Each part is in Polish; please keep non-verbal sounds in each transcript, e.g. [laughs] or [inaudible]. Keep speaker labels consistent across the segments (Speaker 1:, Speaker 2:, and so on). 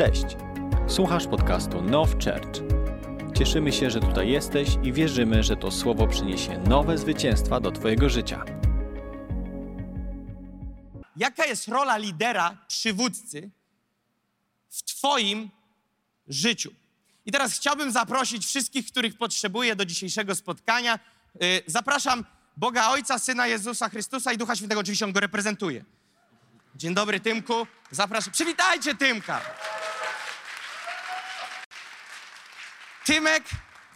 Speaker 1: Cześć! Słuchasz podcastu Now Church. Cieszymy się, że tutaj jesteś i wierzymy, że to słowo przyniesie nowe zwycięstwa do Twojego życia.
Speaker 2: Jaka jest rola lidera, przywódcy w Twoim życiu? I teraz chciałbym zaprosić wszystkich, których potrzebuję do dzisiejszego spotkania. Yy, Zapraszam Boga Ojca, Syna Jezusa Chrystusa i Ducha Świętego. Oczywiście on go reprezentuje. Dzień dobry, Tymku. Zapraszam. Przywitajcie Tymka. Tymek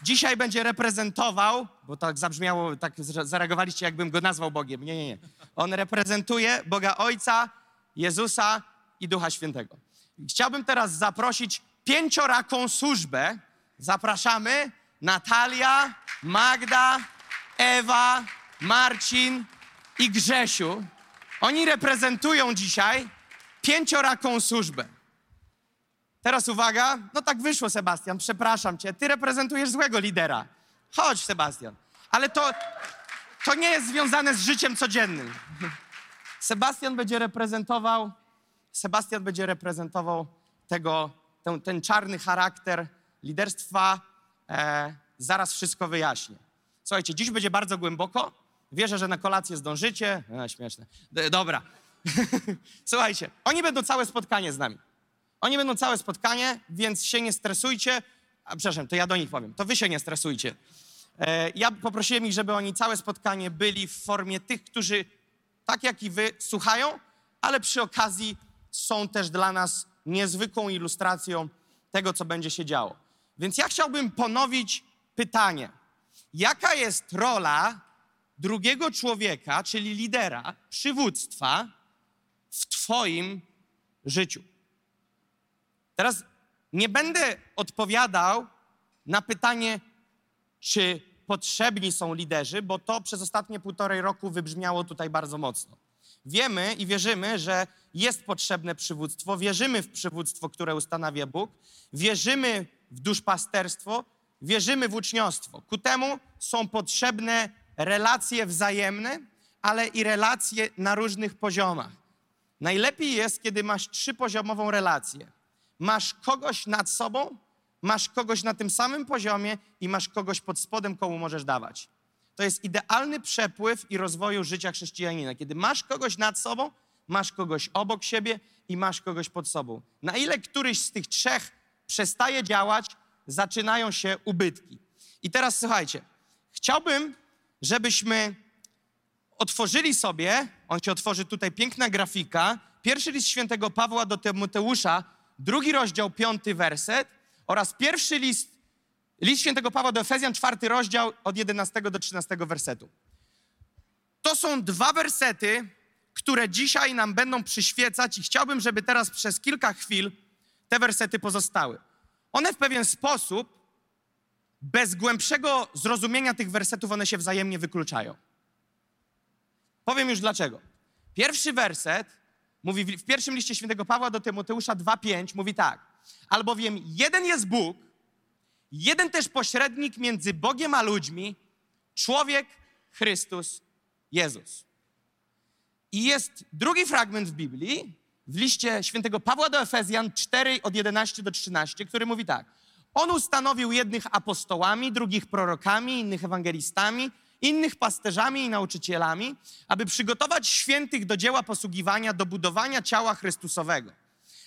Speaker 2: dzisiaj będzie reprezentował, bo tak zabrzmiało, tak zareagowaliście, jakbym go nazwał Bogiem. Nie, nie, nie. On reprezentuje Boga Ojca, Jezusa i Ducha Świętego. Chciałbym teraz zaprosić pięcioraką służbę. Zapraszamy Natalia, Magda, Ewa, Marcin i Grzesiu. Oni reprezentują dzisiaj pięcioraką służbę. Teraz uwaga, no tak wyszło, Sebastian, przepraszam cię, ty reprezentujesz złego lidera. Chodź, Sebastian. Ale to, to nie jest związane z życiem codziennym. [laughs] Sebastian będzie reprezentował, Sebastian będzie reprezentował tego, ten, ten czarny charakter liderstwa. E, zaraz wszystko wyjaśnię. Słuchajcie, dziś będzie bardzo głęboko. Wierzę, że na kolację zdążycie. E, śmieszne. D- dobra. [laughs] Słuchajcie, oni będą całe spotkanie z nami. Oni będą całe spotkanie, więc się nie stresujcie. A przepraszam, to ja do nich powiem. To wy się nie stresujcie. E, ja poprosiłem ich, żeby oni całe spotkanie byli w formie tych, którzy tak jak i wy słuchają, ale przy okazji są też dla nas niezwykłą ilustracją tego, co będzie się działo. Więc ja chciałbym ponowić pytanie. Jaka jest rola drugiego człowieka, czyli lidera, przywództwa w Twoim życiu? Teraz nie będę odpowiadał na pytanie, czy potrzebni są liderzy, bo to przez ostatnie półtorej roku wybrzmiało tutaj bardzo mocno. Wiemy i wierzymy, że jest potrzebne przywództwo, wierzymy w przywództwo, które ustanawia Bóg, wierzymy w duszpasterstwo, wierzymy w uczniostwo. Ku temu są potrzebne relacje wzajemne, ale i relacje na różnych poziomach. Najlepiej jest, kiedy masz trzypoziomową relację. Masz kogoś nad sobą, masz kogoś na tym samym poziomie i masz kogoś pod spodem, komu możesz dawać. To jest idealny przepływ i rozwoju życia chrześcijanina. Kiedy masz kogoś nad sobą, masz kogoś obok siebie i masz kogoś pod sobą. Na ile któryś z tych trzech przestaje działać, zaczynają się ubytki. I teraz słuchajcie, chciałbym, żebyśmy otworzyli sobie, on się otworzy tutaj, piękna grafika, pierwszy list świętego Pawła do Tymoteusza, drugi rozdział, piąty werset oraz pierwszy list, list świętego Pawła do Efezjan, czwarty rozdział od 11 do 13 wersetu. To są dwa wersety, które dzisiaj nam będą przyświecać i chciałbym, żeby teraz przez kilka chwil te wersety pozostały. One w pewien sposób, bez głębszego zrozumienia tych wersetów, one się wzajemnie wykluczają. Powiem już dlaczego. Pierwszy werset mówi w pierwszym liście świętego Pawła do Tymoteusza 2:5 mówi tak: Albowiem jeden jest Bóg, jeden też pośrednik między Bogiem a ludźmi, człowiek Chrystus Jezus. I jest drugi fragment w Biblii, w liście świętego Pawła do Efezjan 4 od 11 do 13, który mówi tak: On ustanowił jednych apostołami, drugich prorokami, innych ewangelistami, innych pasterzami i nauczycielami, aby przygotować świętych do dzieła posługiwania, do budowania ciała Chrystusowego.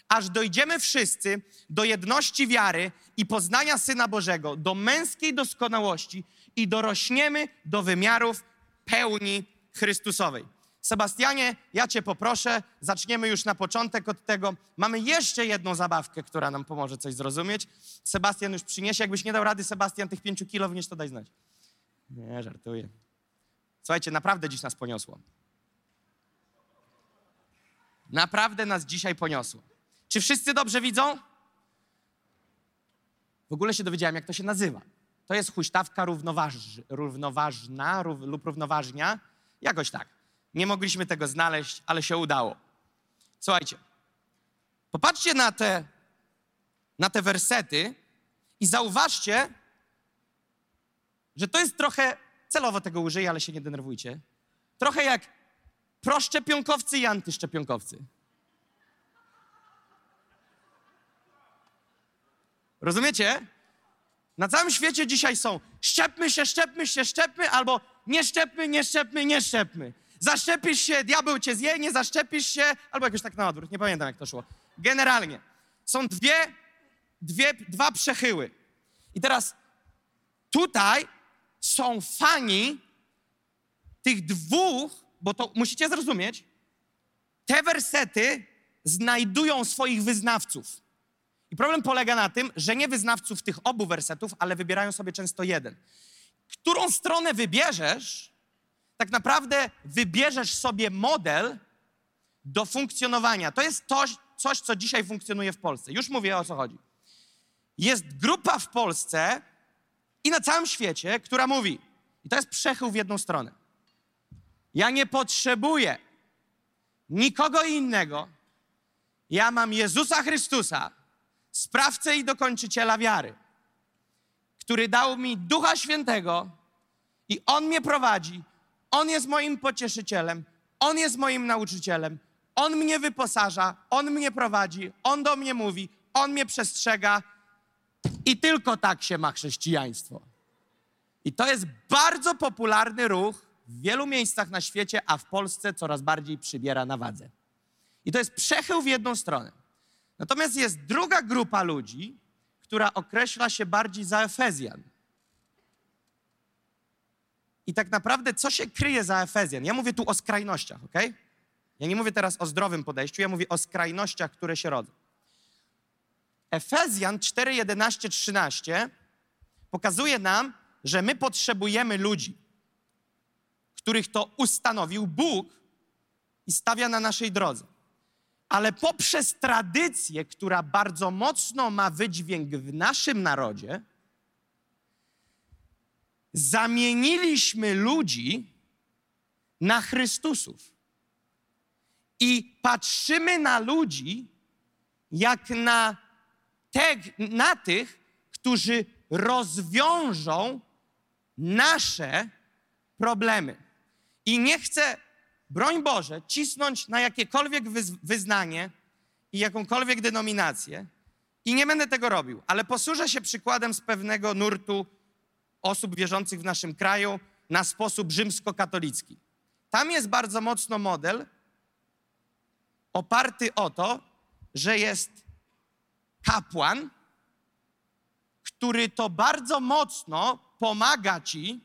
Speaker 2: Aż dojdziemy wszyscy do jedności wiary i poznania Syna Bożego, do męskiej doskonałości i dorośniemy do wymiarów pełni Chrystusowej. Sebastianie, ja Cię poproszę, zaczniemy już na początek od tego. Mamy jeszcze jedną zabawkę, która nam pomoże coś zrozumieć. Sebastian już przyniesie. Jakbyś nie dał rady, Sebastian, tych pięciu kilo wnieść, to daj znać. Nie, żartuję. Słuchajcie, naprawdę dziś nas poniosło. Naprawdę nas dzisiaj poniosło. Czy wszyscy dobrze widzą? W ogóle się dowiedziałem, jak to się nazywa. To jest huśtawka równoważ, równoważna rów, lub równoważnia. Jakoś tak. Nie mogliśmy tego znaleźć, ale się udało. Słuchajcie, popatrzcie na te, na te wersety i zauważcie, że to jest trochę, celowo tego użyję, ale się nie denerwujcie, trochę jak proszczepionkowcy i antyszczepionkowcy. Rozumiecie? Na całym świecie dzisiaj są szczepmy się, szczepmy się, szczepmy, albo nie szczepmy, nie szczepmy, nie szczepmy. Zaszczepisz się, diabeł cię zje, nie zaszczepisz się, albo jakoś tak na odwrót, nie pamiętam jak to szło. Generalnie są dwie, dwie, dwa przechyły. I teraz tutaj są fani tych dwóch, bo to musicie zrozumieć, te wersety znajdują swoich wyznawców. I problem polega na tym, że nie wyznawców tych obu wersetów, ale wybierają sobie często jeden. Którą stronę wybierzesz, tak naprawdę wybierzesz sobie model do funkcjonowania. To jest coś, coś, co dzisiaj funkcjonuje w Polsce. Już mówię o co chodzi. Jest grupa w Polsce i na całym świecie, która mówi, i to jest przechył w jedną stronę. Ja nie potrzebuję nikogo innego. Ja mam Jezusa Chrystusa, sprawcę i dokończyciela wiary, który dał mi Ducha Świętego i On mnie prowadzi. On jest moim pocieszycielem, On jest moim nauczycielem, On mnie wyposaża, On mnie prowadzi, On do mnie mówi, On mnie przestrzega i tylko tak się ma chrześcijaństwo. I to jest bardzo popularny ruch w wielu miejscach na świecie, a w Polsce coraz bardziej przybiera na wadze. I to jest przechył w jedną stronę. Natomiast jest druga grupa ludzi, która określa się bardziej za Efezjan. I tak naprawdę, co się kryje za Efezjan? Ja mówię tu o skrajnościach, ok? Ja nie mówię teraz o zdrowym podejściu, ja mówię o skrajnościach, które się rodzą. Efezjan 4, 11, 13 pokazuje nam, że my potrzebujemy ludzi, których to ustanowił Bóg i stawia na naszej drodze. Ale poprzez tradycję, która bardzo mocno ma wydźwięk w naszym narodzie, zamieniliśmy ludzi na Chrystusów. I patrzymy na ludzi jak na, te, na tych, którzy rozwiążą nasze problemy. I nie chcę, broń Boże, cisnąć na jakiekolwiek wyznanie i jakąkolwiek denominację. I nie będę tego robił, ale posłużę się przykładem z pewnego nurtu osób wierzących w naszym kraju na sposób rzymskokatolicki. Tam jest bardzo mocno model oparty o to, że jest kapłan, który to bardzo mocno pomaga ci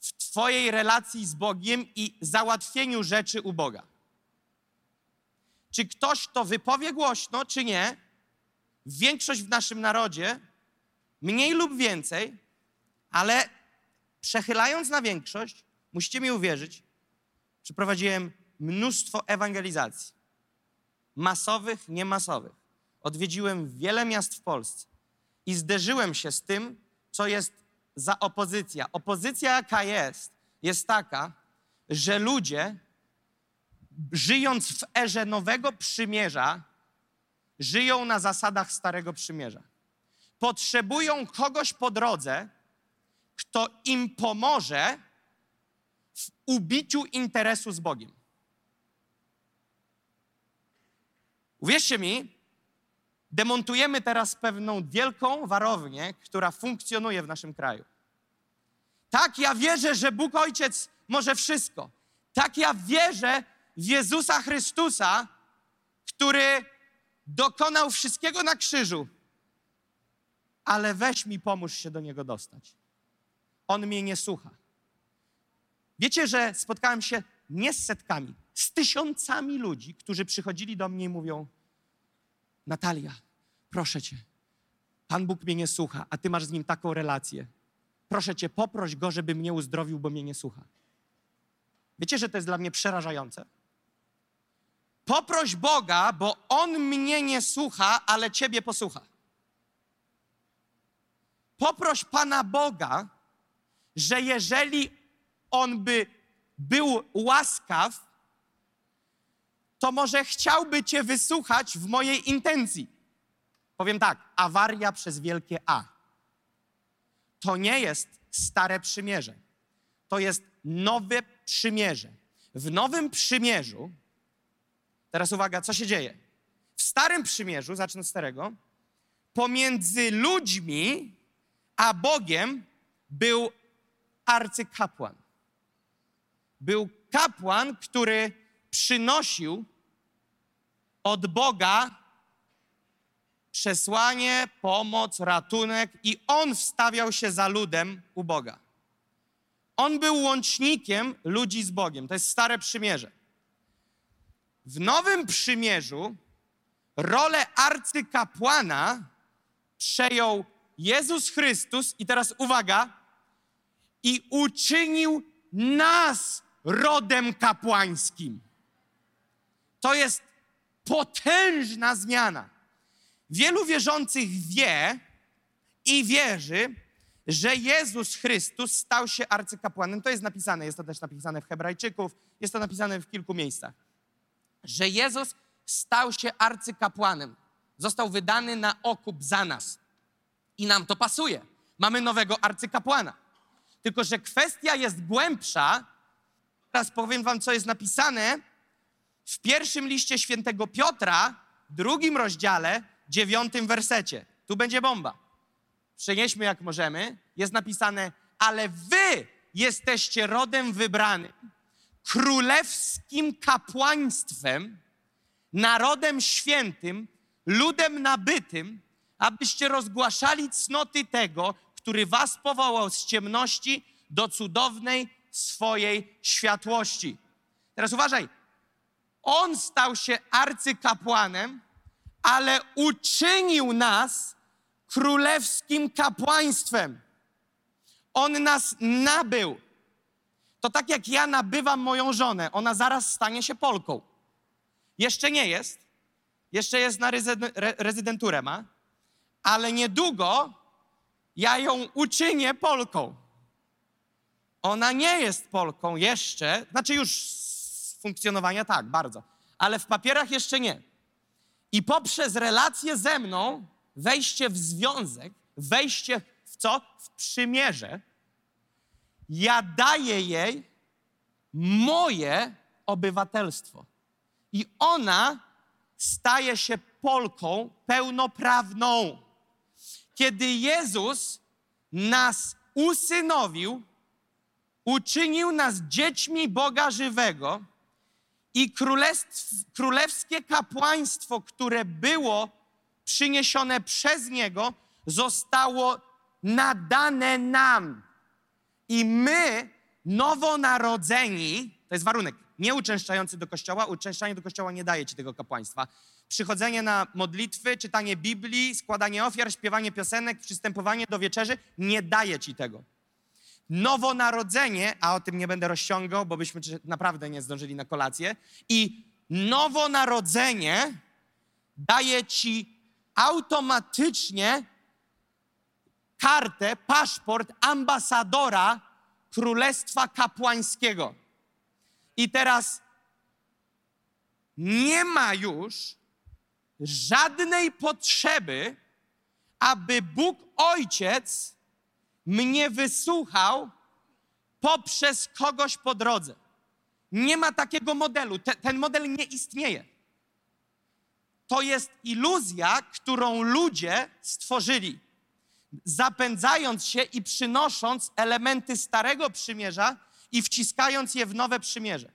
Speaker 2: w Twojej relacji z Bogiem i załatwieniu rzeczy u Boga. Czy ktoś to wypowie głośno, czy nie, większość w naszym narodzie, mniej lub więcej, ale przechylając na większość, musicie mi uwierzyć, przeprowadziłem mnóstwo ewangelizacji. Masowych, niemasowych. Odwiedziłem wiele miast w Polsce i zderzyłem się z tym, co jest za opozycja. Opozycja, jaka jest, jest taka, że ludzie, żyjąc w erze nowego przymierza, żyją na zasadach starego przymierza. Potrzebują kogoś po drodze, kto im pomoże w ubiciu interesu z Bogiem. Uwierzcie mi, demontujemy teraz pewną wielką warownię, która funkcjonuje w naszym kraju. Tak, ja wierzę, że Bóg Ojciec może wszystko. Tak, ja wierzę w Jezusa Chrystusa, który dokonał wszystkiego na krzyżu. Ale weź mi, pomóż się do Niego dostać. On mnie nie słucha. Wiecie, że spotkałem się nie z setkami, z tysiącami ludzi, którzy przychodzili do mnie i mówią: Natalia, proszę cię, Pan Bóg mnie nie słucha, a ty masz z nim taką relację. Proszę cię, poproś go, żeby mnie uzdrowił, bo mnie nie słucha. Wiecie, że to jest dla mnie przerażające? Poproś Boga, bo on mnie nie słucha, ale ciebie posłucha. Poproś Pana Boga, że jeżeli on by był łaskaw, to może chciałby Cię wysłuchać w mojej intencji. Powiem tak, awaria przez wielkie A. To nie jest stare przymierze. To jest nowe przymierze. W nowym przymierzu, teraz uwaga, co się dzieje? W starym przymierzu, zacznę od starego, pomiędzy ludźmi a Bogiem był arcykapłan. Był kapłan, który przynosił od Boga przesłanie, pomoc, ratunek i on wstawiał się za ludem u Boga. On był łącznikiem ludzi z Bogiem. To jest stare przymierze. W nowym przymierzu rolę arcykapłana przejął Jezus Chrystus i teraz uwaga, i uczynił nas rodem kapłańskim. To jest potężna zmiana. Wielu wierzących wie i wierzy, że Jezus Chrystus stał się arcykapłanem. To jest napisane, jest to też napisane w Hebrajczyków, jest to napisane w kilku miejscach. Że Jezus stał się arcykapłanem. Został wydany na okup za nas. I nam to pasuje. Mamy nowego arcykapłana. Tylko, że kwestia jest głębsza. Teraz powiem wam, co jest napisane w pierwszym liście świętego Piotra, drugim rozdziale, dziewiątym wersecie. Tu będzie bomba. Przenieśmy jak możemy. Jest napisane, ale wy jesteście rodem wybranym, królewskim kapłaństwem, narodem świętym, ludem nabytym, abyście rozgłaszali cnoty tego, który was powołał z ciemności do cudownej swojej światłości. Teraz uważaj. On stał się arcykapłanem, ale uczynił nas królewskim kapłaństwem. On nas nabył. To tak jak ja nabywam moją żonę, ona zaraz stanie się Polką. Jeszcze nie jest, jeszcze jest na rezydenturę ma, ale niedługo ja ją uczynię Polką. Ona nie jest Polką jeszcze, znaczy już z funkcjonowania tak, bardzo, ale w papierach jeszcze nie. I poprzez relację ze mną, wejście w związek, wejście w co? W przymierze, ja daję jej moje obywatelstwo. I ona staje się Polką pełnoprawną. Kiedy Jezus nas usynowił, uczynił nas dziećmi Boga żywego i królewskie kapłaństwo, które było przyniesione przez Niego, zostało nadane nam. I my, nowonarodzeni, to jest warunek, nie uczęszczający do kościoła, uczęszczanie do kościoła nie daje ci tego kapłaństwa. Przychodzenie na modlitwy, czytanie Biblii, składanie ofiar, śpiewanie piosenek, przystępowanie do wieczerzy nie daje ci tego. Nowonarodzenie, a o tym nie będę rozciągał, bo byśmy naprawdę nie zdążyli na kolację, i nowonarodzenie daje ci automatycznie kartę, paszport ambasadora Królestwa Kapłańskiego. I teraz nie ma już żadnej potrzeby, aby Bóg Ojciec mnie wysłuchał poprzez kogoś po drodze. Nie ma takiego modelu. Te, ten model nie istnieje. To jest iluzja, którą ludzie stworzyli, zapędzając się i przynosząc elementy Starego Przymierza i wciskając je w nowe przymierze.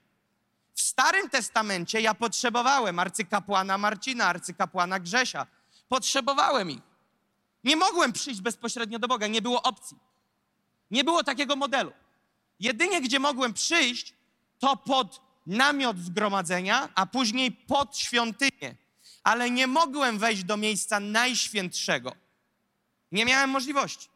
Speaker 2: W Starym Testamencie ja potrzebowałem arcykapłana Marcina, arcykapłana Grzesia. Potrzebowałem ich. Nie mogłem przyjść bezpośrednio do Boga, nie było opcji. Nie było takiego modelu. Jedynie gdzie mogłem przyjść, to pod namiot zgromadzenia, a później pod świątynię. Ale nie mogłem wejść do miejsca najświętszego. Nie miałem możliwości.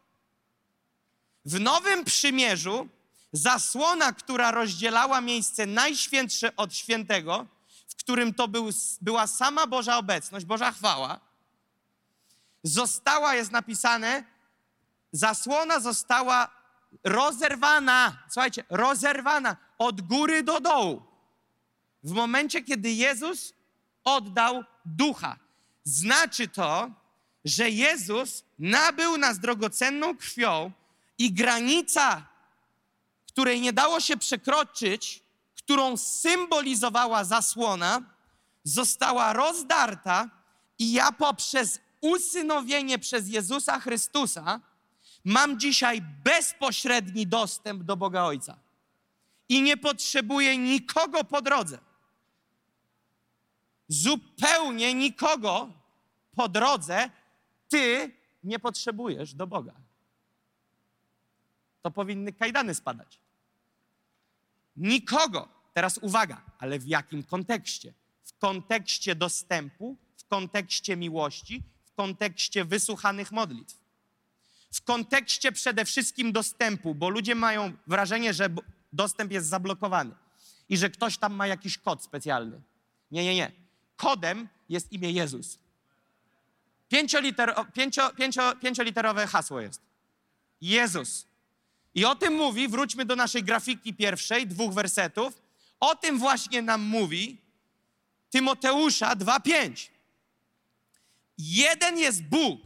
Speaker 2: W Nowym Przymierzu zasłona, która rozdzielała miejsce najświętsze od świętego, w którym to był, była sama Boża obecność, Boża chwała, została, jest napisane, zasłona została rozerwana. Słuchajcie, rozerwana od góry do dołu. W momencie, kiedy Jezus oddał ducha. Znaczy to, że Jezus nabył nas drogocenną krwią i granica której nie dało się przekroczyć, którą symbolizowała zasłona, została rozdarta i ja poprzez usynowienie przez Jezusa Chrystusa, mam dzisiaj bezpośredni dostęp do Boga Ojca. I nie potrzebuję nikogo po drodze. Zupełnie nikogo po drodze ty nie potrzebujesz do Boga. To powinny kajdany spadać. Nikogo. Teraz uwaga, ale w jakim kontekście? W kontekście dostępu, w kontekście miłości, kontekście wysłuchanych modlitw. W kontekście przede wszystkim dostępu, bo ludzie mają wrażenie, że dostęp jest zablokowany i że ktoś tam ma jakiś kod specjalny. Nie, nie, nie. Kodem jest imię Jezus. Pięcio, pięcio, pięcioliterowe hasło jest. Jezus. I o tym mówi, wróćmy do naszej grafiki pierwszej, dwóch wersetów. O tym właśnie nam mówi Tymoteusza 2:5. Jeden jest Bóg,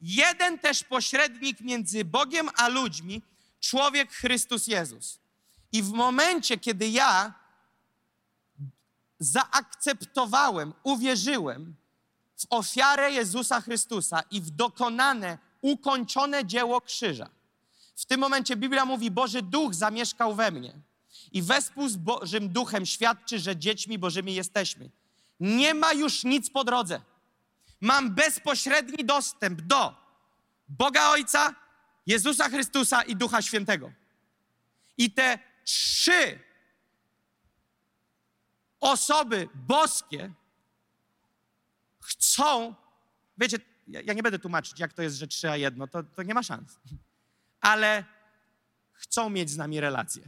Speaker 2: jeden też pośrednik między Bogiem a ludźmi, człowiek Chrystus Jezus. I w momencie, kiedy ja zaakceptowałem, uwierzyłem w ofiarę Jezusa Chrystusa i w dokonane, ukończone dzieło krzyża, w tym momencie Biblia mówi: Boży Duch zamieszkał we mnie i wespół z Bożym Duchem świadczy, że dziećmi Bożymi jesteśmy. Nie ma już nic po drodze. Mam bezpośredni dostęp do Boga Ojca, Jezusa Chrystusa i Ducha Świętego. I te trzy osoby boskie chcą, wiecie, ja, ja nie będę tłumaczyć, jak to jest, że trzy a jedno, to, to nie ma szans ale chcą mieć z nami relację.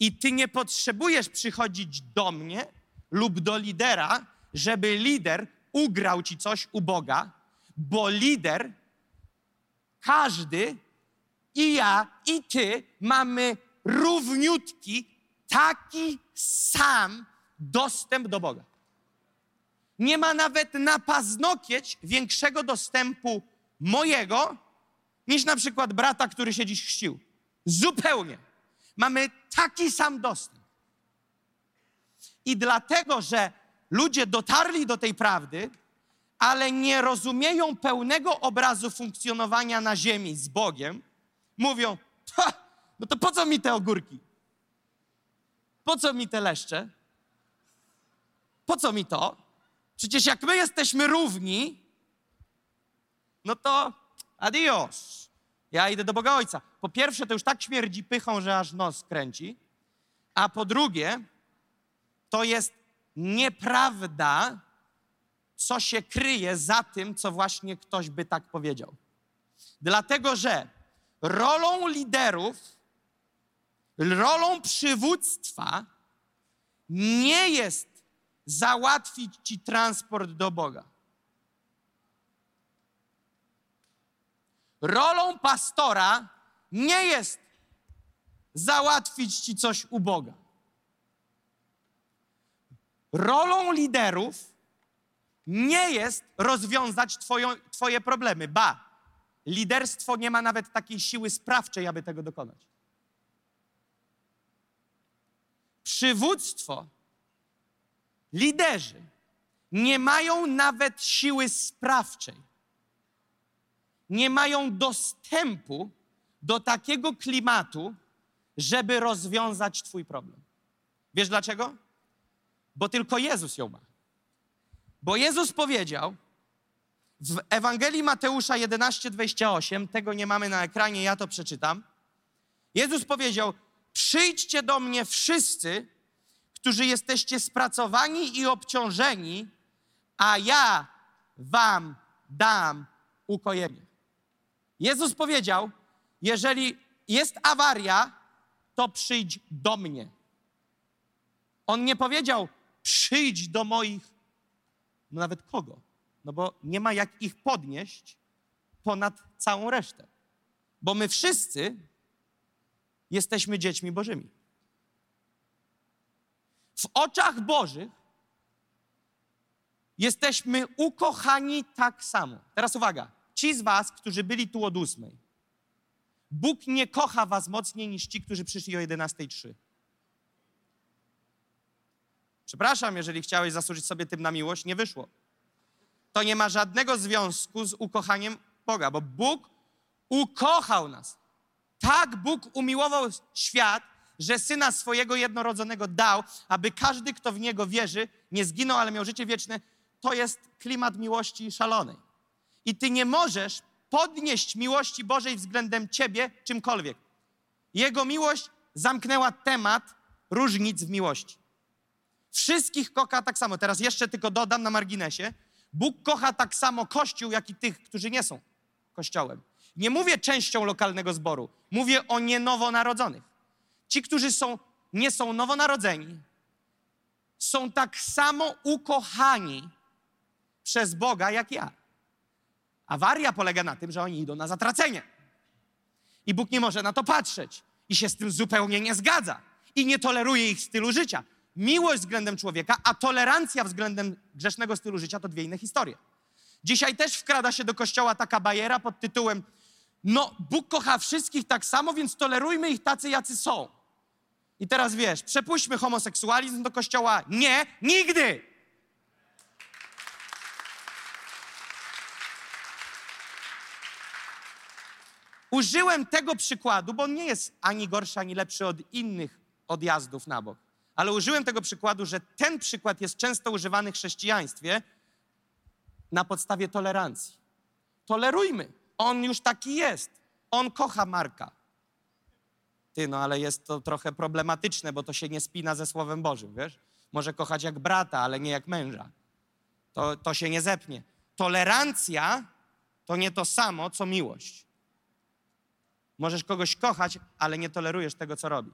Speaker 2: I ty nie potrzebujesz przychodzić do mnie lub do lidera, żeby lider ugrał ci coś u Boga, bo lider, każdy, i ja, i ty mamy równiutki, taki sam dostęp do Boga. Nie ma nawet na paznokieć większego dostępu mojego, niż na przykład brata, który się dziś chrzcił. Zupełnie. Mamy taki sam dostęp. I dlatego, że ludzie dotarli do tej prawdy, ale nie rozumieją pełnego obrazu funkcjonowania na ziemi z Bogiem, mówią, no to po co mi te ogórki? Po co mi te leszcze? Po co mi to? Przecież jak my jesteśmy równi, no to adios. Ja idę do Boga Ojca. Po pierwsze, to już tak śmierdzi pychą, że aż nos kręci. A po drugie, to jest nieprawda, co się kryje za tym, co właśnie ktoś by tak powiedział. Dlatego, że rolą liderów, rolą przywództwa nie jest załatwić ci transport do Boga. Rolą pastora nie jest załatwić ci coś u Boga. Rolą liderów nie jest rozwiązać Twoje problemy. Ba, liderstwo nie ma nawet takiej siły sprawczej, aby tego dokonać. Przywództwo, liderzy nie mają nawet siły sprawczej nie mają dostępu do takiego klimatu, żeby rozwiązać Twój problem. Wiesz dlaczego? Bo tylko Jezus ją ma. Bo Jezus powiedział w Ewangelii Mateusza 11:28, tego nie mamy na ekranie, ja to przeczytam. Jezus powiedział: Przyjdźcie do mnie wszyscy, którzy jesteście spracowani i obciążeni, a ja wam dam ukojenie. Jezus powiedział: Jeżeli jest awaria, to przyjdź do mnie. On nie powiedział: Przyjdź do moich, no nawet kogo? No bo nie ma jak ich podnieść ponad całą resztę. Bo my wszyscy jesteśmy dziećmi Bożymi. W oczach Bożych jesteśmy ukochani tak samo. Teraz uwaga ci z was, którzy byli tu od ósmej, Bóg nie kocha was mocniej niż ci, którzy przyszli o 11.03. Przepraszam, jeżeli chciałeś zasłużyć sobie tym na miłość, nie wyszło. to nie ma żadnego związku z ukochaniem Boga, bo Bóg ukochał nas. Tak Bóg umiłował świat, że syna swojego jednorodzonego dał, aby każdy, kto w niego wierzy, nie zginął, ale miał życie wieczne. To jest klimat miłości szalonej. I ty nie możesz podnieść miłości Bożej względem ciebie czymkolwiek. Jego miłość zamknęła temat różnic w miłości. Wszystkich kocha tak samo. Teraz jeszcze tylko dodam na marginesie. Bóg kocha tak samo Kościół, jak i tych, którzy nie są Kościołem. Nie mówię częścią lokalnego zboru. Mówię o nienowonarodzonych. Ci, którzy są, nie są nowonarodzeni, są tak samo ukochani przez Boga jak ja. Awaria polega na tym, że oni idą na zatracenie. I Bóg nie może na to patrzeć i się z tym zupełnie nie zgadza i nie toleruje ich stylu życia. Miłość względem człowieka, a tolerancja względem grzesznego stylu życia to dwie inne historie. Dzisiaj też wkrada się do kościoła taka bajera pod tytułem no, Bóg kocha wszystkich tak samo, więc tolerujmy ich tacy, jacy są. I teraz wiesz, przepuśćmy homoseksualizm do kościoła. Nie, nigdy! Użyłem tego przykładu, bo on nie jest ani gorszy, ani lepszy od innych odjazdów na bok. Ale użyłem tego przykładu, że ten przykład jest często używany w chrześcijaństwie na podstawie tolerancji. Tolerujmy. On już taki jest. On kocha Marka. Ty, no ale jest to trochę problematyczne, bo to się nie spina ze Słowem Bożym, wiesz? Może kochać jak brata, ale nie jak męża. To, to się nie zepnie. Tolerancja to nie to samo, co miłość. Możesz kogoś kochać, ale nie tolerujesz tego, co robi.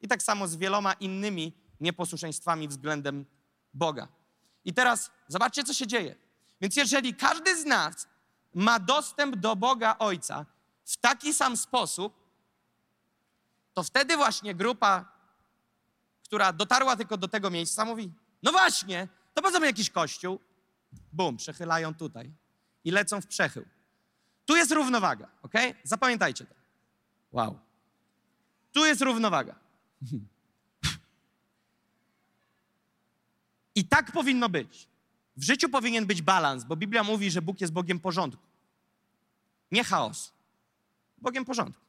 Speaker 2: I tak samo z wieloma innymi nieposłuszeństwami względem Boga. I teraz zobaczcie, co się dzieje. Więc jeżeli każdy z nas ma dostęp do Boga Ojca w taki sam sposób, to wtedy właśnie grupa, która dotarła tylko do tego miejsca, mówi: No właśnie, to mi jakiś kościół? Bum, przechylają tutaj i lecą w przechył. Tu jest równowaga, ok? Zapamiętajcie to. Wow. Tu jest równowaga. [laughs] I tak powinno być. W życiu powinien być balans, bo Biblia mówi, że Bóg jest Bogiem porządku. Nie chaos. Bogiem porządku.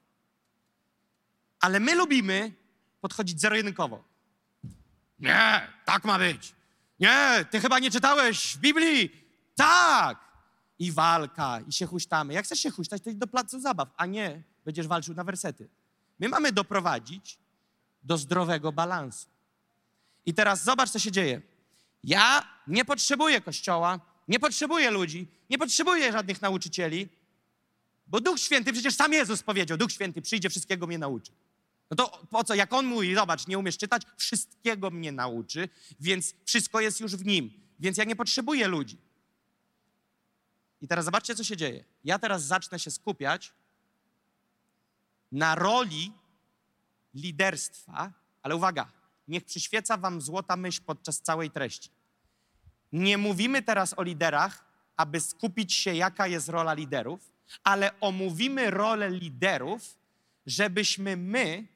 Speaker 2: Ale my lubimy podchodzić zero-jedynkowo. Nie, tak ma być. Nie, ty chyba nie czytałeś w Biblii. Tak. I walka, i się huśtamy. Jak chcesz się huśtać, to idź do placu zabaw, a nie będziesz walczył na wersety. My mamy doprowadzić do zdrowego balansu. I teraz zobacz, co się dzieje. Ja nie potrzebuję kościoła, nie potrzebuję ludzi, nie potrzebuję żadnych nauczycieli, bo Duch Święty, przecież sam Jezus powiedział, Duch Święty przyjdzie, wszystkiego mnie nauczy. No to po co? Jak on mówi, zobacz, nie umiesz czytać, wszystkiego mnie nauczy, więc wszystko jest już w nim. Więc ja nie potrzebuję ludzi. I teraz zobaczcie, co się dzieje. Ja teraz zacznę się skupiać na roli liderstwa, ale uwaga, niech przyświeca wam złota myśl podczas całej treści. Nie mówimy teraz o liderach, aby skupić się, jaka jest rola liderów, ale omówimy rolę liderów, żebyśmy my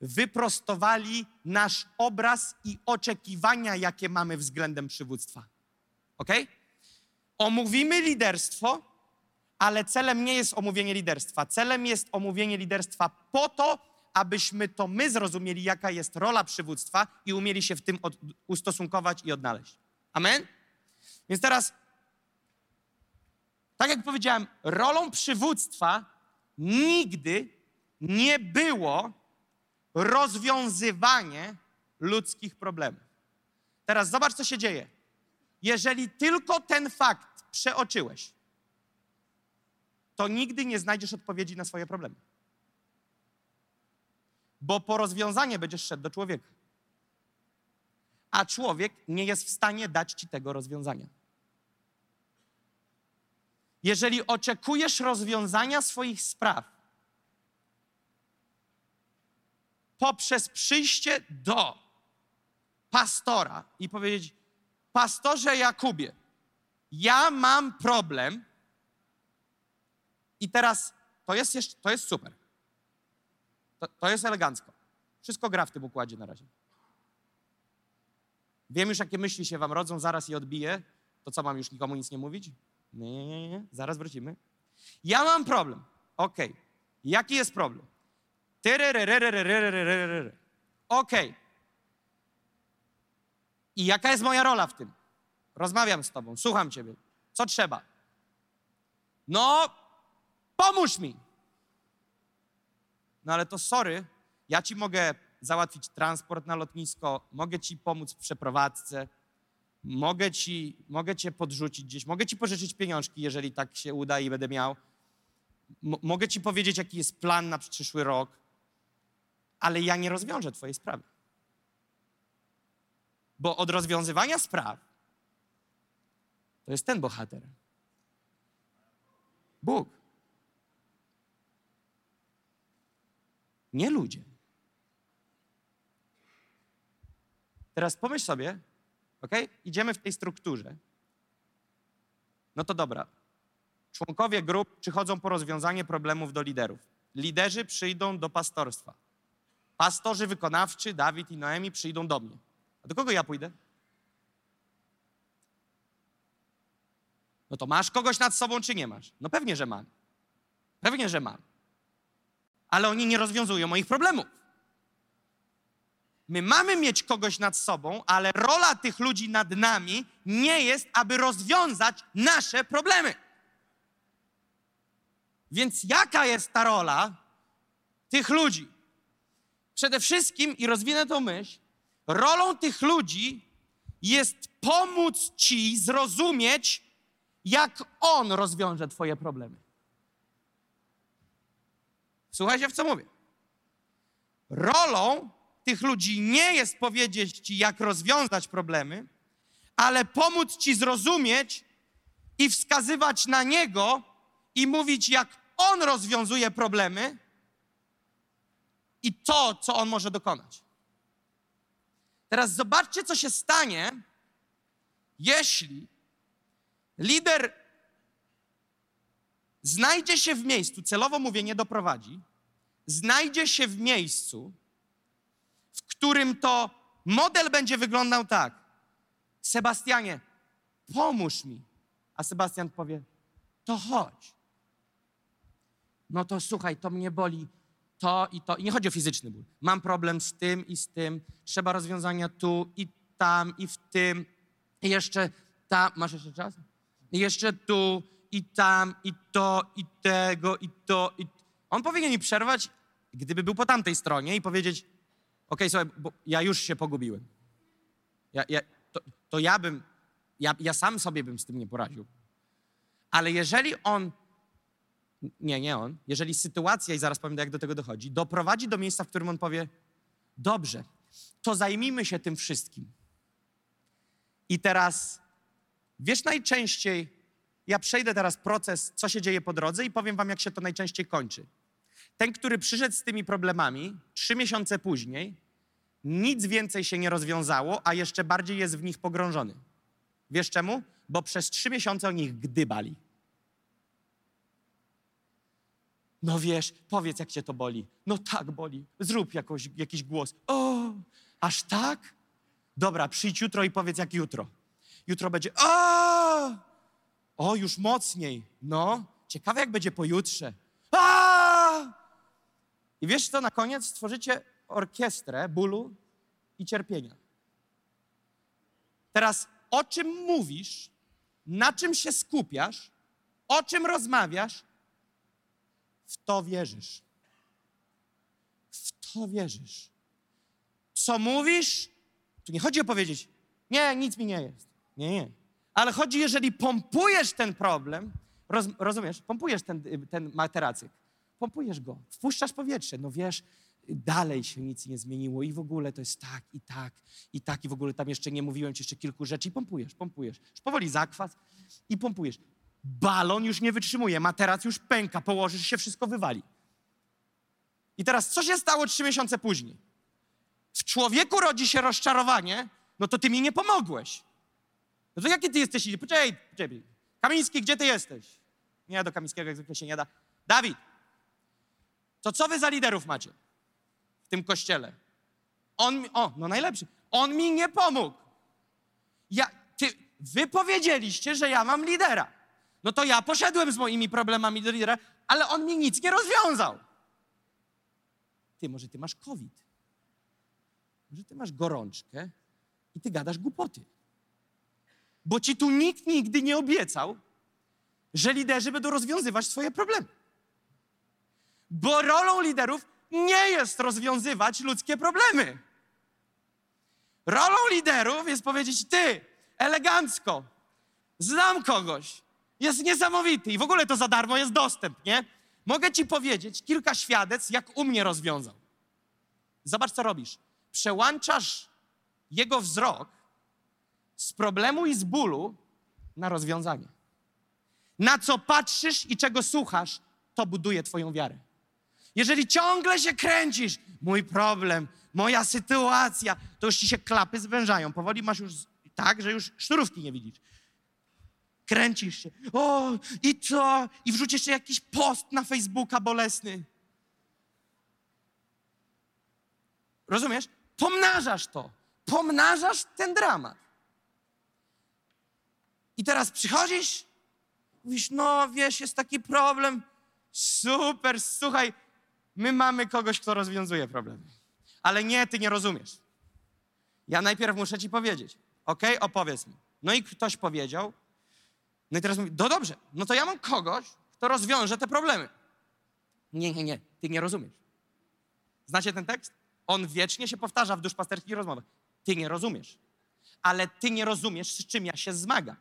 Speaker 2: wyprostowali nasz obraz i oczekiwania, jakie mamy względem przywództwa. Ok? Omówimy liderstwo, ale celem nie jest omówienie liderstwa. Celem jest omówienie liderstwa po to, abyśmy to my zrozumieli, jaka jest rola przywództwa i umieli się w tym od, ustosunkować i odnaleźć. Amen? Więc teraz, tak jak powiedziałem, rolą przywództwa nigdy nie było rozwiązywanie ludzkich problemów. Teraz zobacz, co się dzieje. Jeżeli tylko ten fakt przeoczyłeś, to nigdy nie znajdziesz odpowiedzi na swoje problemy. Bo po rozwiązanie będziesz szedł do człowieka. A człowiek nie jest w stanie dać ci tego rozwiązania. Jeżeli oczekujesz rozwiązania swoich spraw, poprzez przyjście do pastora i powiedzieć: Pastorze Jakubie, ja mam problem. I teraz to jest, jeszcze, to jest super. To, to jest elegancko. Wszystko gra w tym układzie na razie. Wiem już, jakie myśli się wam rodzą, zaraz je odbiję. To co, mam już nikomu nic nie mówić? Nie, nie, nie, nie. zaraz wrócimy. Ja mam problem. Okej. Okay. Jaki jest problem? Okej. Okay. I jaka jest moja rola w tym? Rozmawiam z tobą, słucham ciebie. Co trzeba? No, pomóż mi. No ale to sorry, ja ci mogę załatwić transport na lotnisko, mogę ci pomóc w przeprowadzce, mogę, ci, mogę cię podrzucić gdzieś, mogę ci pożyczyć pieniążki, jeżeli tak się uda i będę miał. M- mogę ci powiedzieć, jaki jest plan na przyszły rok, ale ja nie rozwiążę twojej sprawy. Bo od rozwiązywania spraw to jest ten bohater. Bóg. Nie ludzie. Teraz pomyśl sobie, ok? Idziemy w tej strukturze. No to dobra. Członkowie grup przychodzą po rozwiązanie problemów do liderów. Liderzy przyjdą do pastorstwa. Pastorzy wykonawczy, Dawid i Noemi przyjdą do mnie. A do kogo ja pójdę? No to masz kogoś nad sobą, czy nie masz? No pewnie, że mam. Pewnie, że mam. Ale oni nie rozwiązują moich problemów. My mamy mieć kogoś nad sobą, ale rola tych ludzi nad nami nie jest, aby rozwiązać nasze problemy. Więc jaka jest ta rola tych ludzi? Przede wszystkim, i rozwinę tą myśl, rolą tych ludzi jest pomóc ci zrozumieć, jak on rozwiąże Twoje problemy. Słuchajcie, w co mówię. Rolą tych ludzi nie jest powiedzieć Ci, jak rozwiązać problemy, ale pomóc Ci zrozumieć i wskazywać na Niego i mówić, jak On rozwiązuje problemy i to, co On może dokonać. Teraz zobaczcie, co się stanie, jeśli lider znajdzie się w miejscu, celowo mówię, nie doprowadzi, znajdzie się w miejscu, w którym to model będzie wyglądał tak. Sebastianie, pomóż mi. A Sebastian powie, to chodź. No to słuchaj, to mnie boli to i to. I nie chodzi o fizyczny ból. Mam problem z tym i z tym. Trzeba rozwiązania tu i tam i w tym. I jeszcze tam. Masz jeszcze czas? I jeszcze tu i tam i to i tego i to. I... On powinien mi przerwać, gdyby był po tamtej stronie i powiedzieć, okej, słuchaj, bo ja już się pogubiłem. Ja, ja, to, to ja bym, ja, ja sam sobie bym z tym nie poradził. Ale jeżeli on, nie, nie on, jeżeli sytuacja, i zaraz powiem, jak do tego dochodzi, doprowadzi do miejsca, w którym on powie, dobrze, to zajmijmy się tym wszystkim. I teraz, wiesz najczęściej, ja przejdę teraz proces, co się dzieje po drodze i powiem wam, jak się to najczęściej kończy. Ten, który przyszedł z tymi problemami, trzy miesiące później, nic więcej się nie rozwiązało, a jeszcze bardziej jest w nich pogrążony. Wiesz czemu? Bo przez trzy miesiące o nich gdybali. No wiesz, powiedz, jak cię to boli. No tak boli. Zrób jakoś, jakiś głos. O, aż tak? Dobra, przyjdź jutro i powiedz, jak jutro. Jutro będzie. O już mocniej. No, ciekawe, jak będzie pojutrze. A! I wiesz co, na koniec stworzycie orkiestrę bólu i cierpienia. Teraz o czym mówisz, na czym się skupiasz, o czym rozmawiasz, w to wierzysz. W to wierzysz. Co mówisz, tu nie chodzi o powiedzieć, nie, nic mi nie jest. Nie, nie. Ale chodzi, jeżeli pompujesz ten problem, roz, rozumiesz, pompujesz ten, ten materacyk, pompujesz go, wpuszczasz powietrze, no wiesz, dalej się nic nie zmieniło i w ogóle to jest tak i tak i tak i w ogóle tam jeszcze nie mówiłem ci jeszcze kilku rzeczy i pompujesz, pompujesz. Już powoli zakwas i pompujesz. Balon już nie wytrzymuje, materac już pęka, położysz się, wszystko wywali. I teraz co się stało trzy miesiące później? W człowieku rodzi się rozczarowanie, no to ty mi nie pomogłeś. No to jaki ty jesteś? Poczekaj, poczekaj. Kamiński, gdzie ty jesteś? Nie, do Kamińskiego jak zwykle się nie da. Dawid, to co wy za liderów macie w tym kościele? On mi, o, no najlepszy. On mi nie pomógł. Ja, ty, wy powiedzieliście, że ja mam lidera. No to ja poszedłem z moimi problemami do lidera, ale on mi nic nie rozwiązał. Ty, może ty masz COVID. Może ty masz gorączkę i ty gadasz głupoty. Bo ci tu nikt nigdy nie obiecał, że liderzy będą rozwiązywać swoje problemy. Bo rolą liderów nie jest rozwiązywać ludzkie problemy. Rolą liderów jest powiedzieć: Ty, elegancko, znam kogoś, jest niesamowity i w ogóle to za darmo jest dostęp, nie? Mogę ci powiedzieć kilka świadectw, jak u mnie rozwiązał. Zobacz, co robisz. Przełączasz jego wzrok z problemu i z bólu na rozwiązanie. Na co patrzysz i czego słuchasz, to buduje Twoją wiarę. Jeżeli ciągle się kręcisz, mój problem, moja sytuacja, to już ci się klapy zwężają. Powoli masz już tak, że już sznurówki nie widzisz. Kręcisz się. O, i co? I wrzuć jeszcze jakiś post na Facebooka bolesny. Rozumiesz? Pomnażasz to. Pomnażasz ten dramat. I teraz przychodzisz, mówisz, no wiesz, jest taki problem. Super, słuchaj, my mamy kogoś, kto rozwiązuje problemy. Ale nie, ty nie rozumiesz. Ja najpierw muszę ci powiedzieć. Ok, opowiedz mi. No i ktoś powiedział. No i teraz mówi, no dobrze, no to ja mam kogoś, kto rozwiąże te problemy. Nie, nie, nie, ty nie rozumiesz. Znacie ten tekst? On wiecznie się powtarza w duszpasterskich rozmowach. Ty nie rozumiesz. Ale ty nie rozumiesz, z czym ja się zmagam.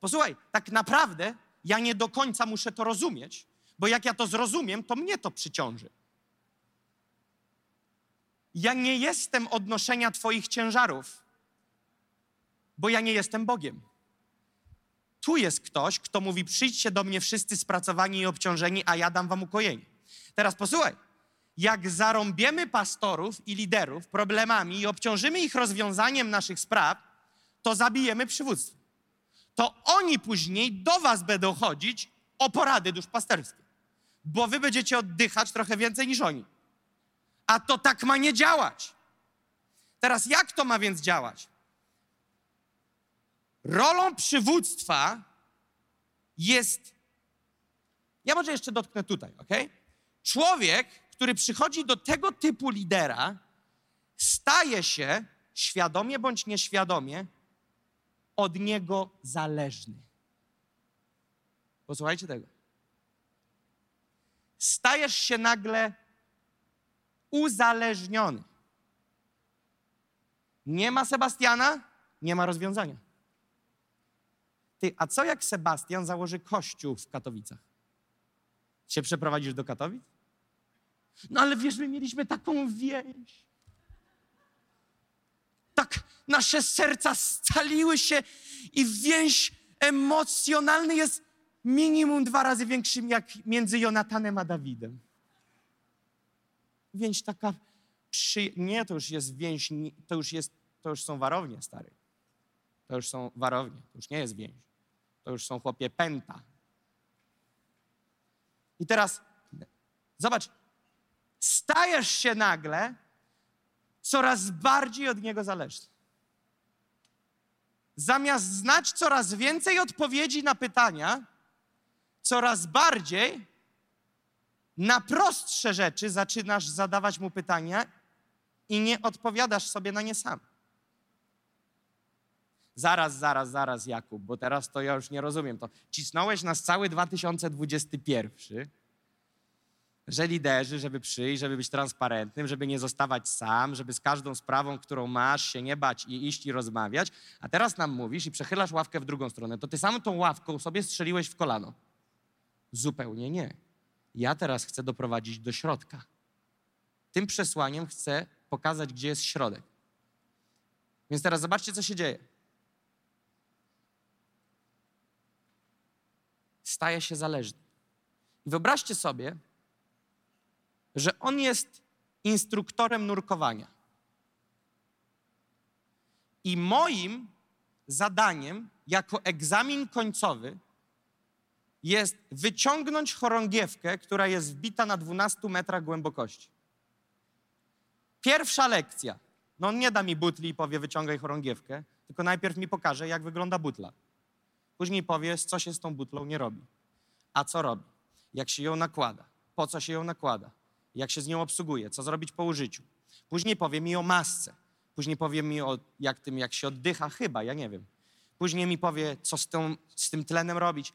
Speaker 2: Posłuchaj, tak naprawdę ja nie do końca muszę to rozumieć, bo jak ja to zrozumiem, to mnie to przyciąży. Ja nie jestem odnoszenia Twoich ciężarów, bo ja nie jestem Bogiem. Tu jest ktoś, kto mówi: Przyjdźcie do mnie wszyscy spracowani i obciążeni, a ja dam wam ukojenie. Teraz posłuchaj. Jak zarąbiemy pastorów i liderów problemami i obciążymy ich rozwiązaniem naszych spraw, to zabijemy przywództwo. To oni później do was będą chodzić o porady duszpasterskie, bo wy będziecie oddychać trochę więcej niż oni. A to tak ma nie działać. Teraz jak to ma więc działać? Rolą przywództwa jest. Ja może jeszcze dotknę tutaj, ok? Człowiek, który przychodzi do tego typu lidera, staje się świadomie bądź nieświadomie od niego zależny. Posłuchajcie tego. Stajesz się nagle uzależniony. Nie ma Sebastiana, nie ma rozwiązania. Ty, a co jak Sebastian założy kościół w Katowicach? Się przeprowadzisz do Katowic? No ale wiesz, my mieliśmy taką więź. Tak nasze serca staliły się i więź emocjonalny jest minimum dwa razy większym jak między Jonatanem a Dawidem. Więź taka przy... Nie, to już jest więź, to już, jest, to już są warownie, stary. To już są warownie, to już nie jest więź. To już są chłopie pęta. I teraz zobacz, stajesz się nagle coraz bardziej od niego zależny. Zamiast znać coraz więcej odpowiedzi na pytania, coraz bardziej na prostsze rzeczy zaczynasz zadawać mu pytania i nie odpowiadasz sobie na nie sam. Zaraz, zaraz, zaraz, Jakub, bo teraz to ja już nie rozumiem. To cisnąłeś nas cały 2021, że liderzy, żeby przyjść, żeby być transparentnym, żeby nie zostawać sam, żeby z każdą sprawą, którą masz, się nie bać i iść i rozmawiać, a teraz nam mówisz i przechylasz ławkę w drugą stronę, to ty samą tą ławką sobie strzeliłeś w kolano. Zupełnie nie. Ja teraz chcę doprowadzić do środka. Tym przesłaniem chcę pokazać, gdzie jest środek. Więc teraz zobaczcie, co się dzieje. Staje się zależny. I wyobraźcie sobie, że on jest instruktorem nurkowania. I moim zadaniem jako egzamin końcowy jest wyciągnąć chorągiewkę, która jest wbita na 12 metrach głębokości. Pierwsza lekcja. No on nie da mi butli i powie wyciągaj chorągiewkę. tylko najpierw mi pokaże, jak wygląda butla. Później powie, co się z tą butlą nie robi. A co robi? Jak się ją nakłada? Po co się ją nakłada? Jak się z nią obsługuje? Co zrobić po użyciu? Później powie mi o masce. Później powie mi o jak tym, jak się oddycha, chyba, ja nie wiem. Później mi powie, co z, tą, z tym tlenem robić.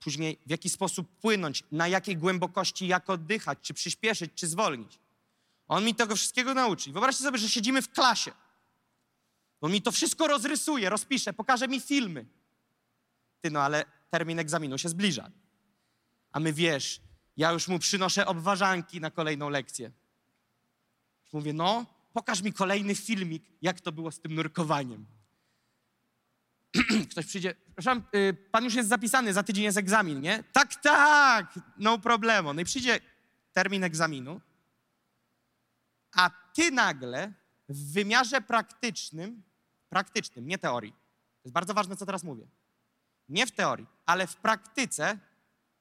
Speaker 2: Później w jaki sposób płynąć, na jakiej głębokości, jak oddychać, czy przyspieszyć, czy zwolnić. On mi tego wszystkiego nauczy. Wyobraźcie sobie, że siedzimy w klasie. On mi to wszystko rozrysuje, rozpisze, pokaże mi filmy. Ty, no ale termin egzaminu się zbliża. A my wiesz, ja już mu przynoszę obważanki na kolejną lekcję. Mówię, no, pokaż mi kolejny filmik, jak to było z tym nurkowaniem. [clears throat] Ktoś przyjdzie, przepraszam, y, pan już jest zapisany, za tydzień jest egzamin, nie? Tak, tak, no problemu. No i przyjdzie termin egzaminu, a ty nagle w wymiarze praktycznym, praktycznym, nie teorii, to jest bardzo ważne, co teraz mówię, nie w teorii, ale w praktyce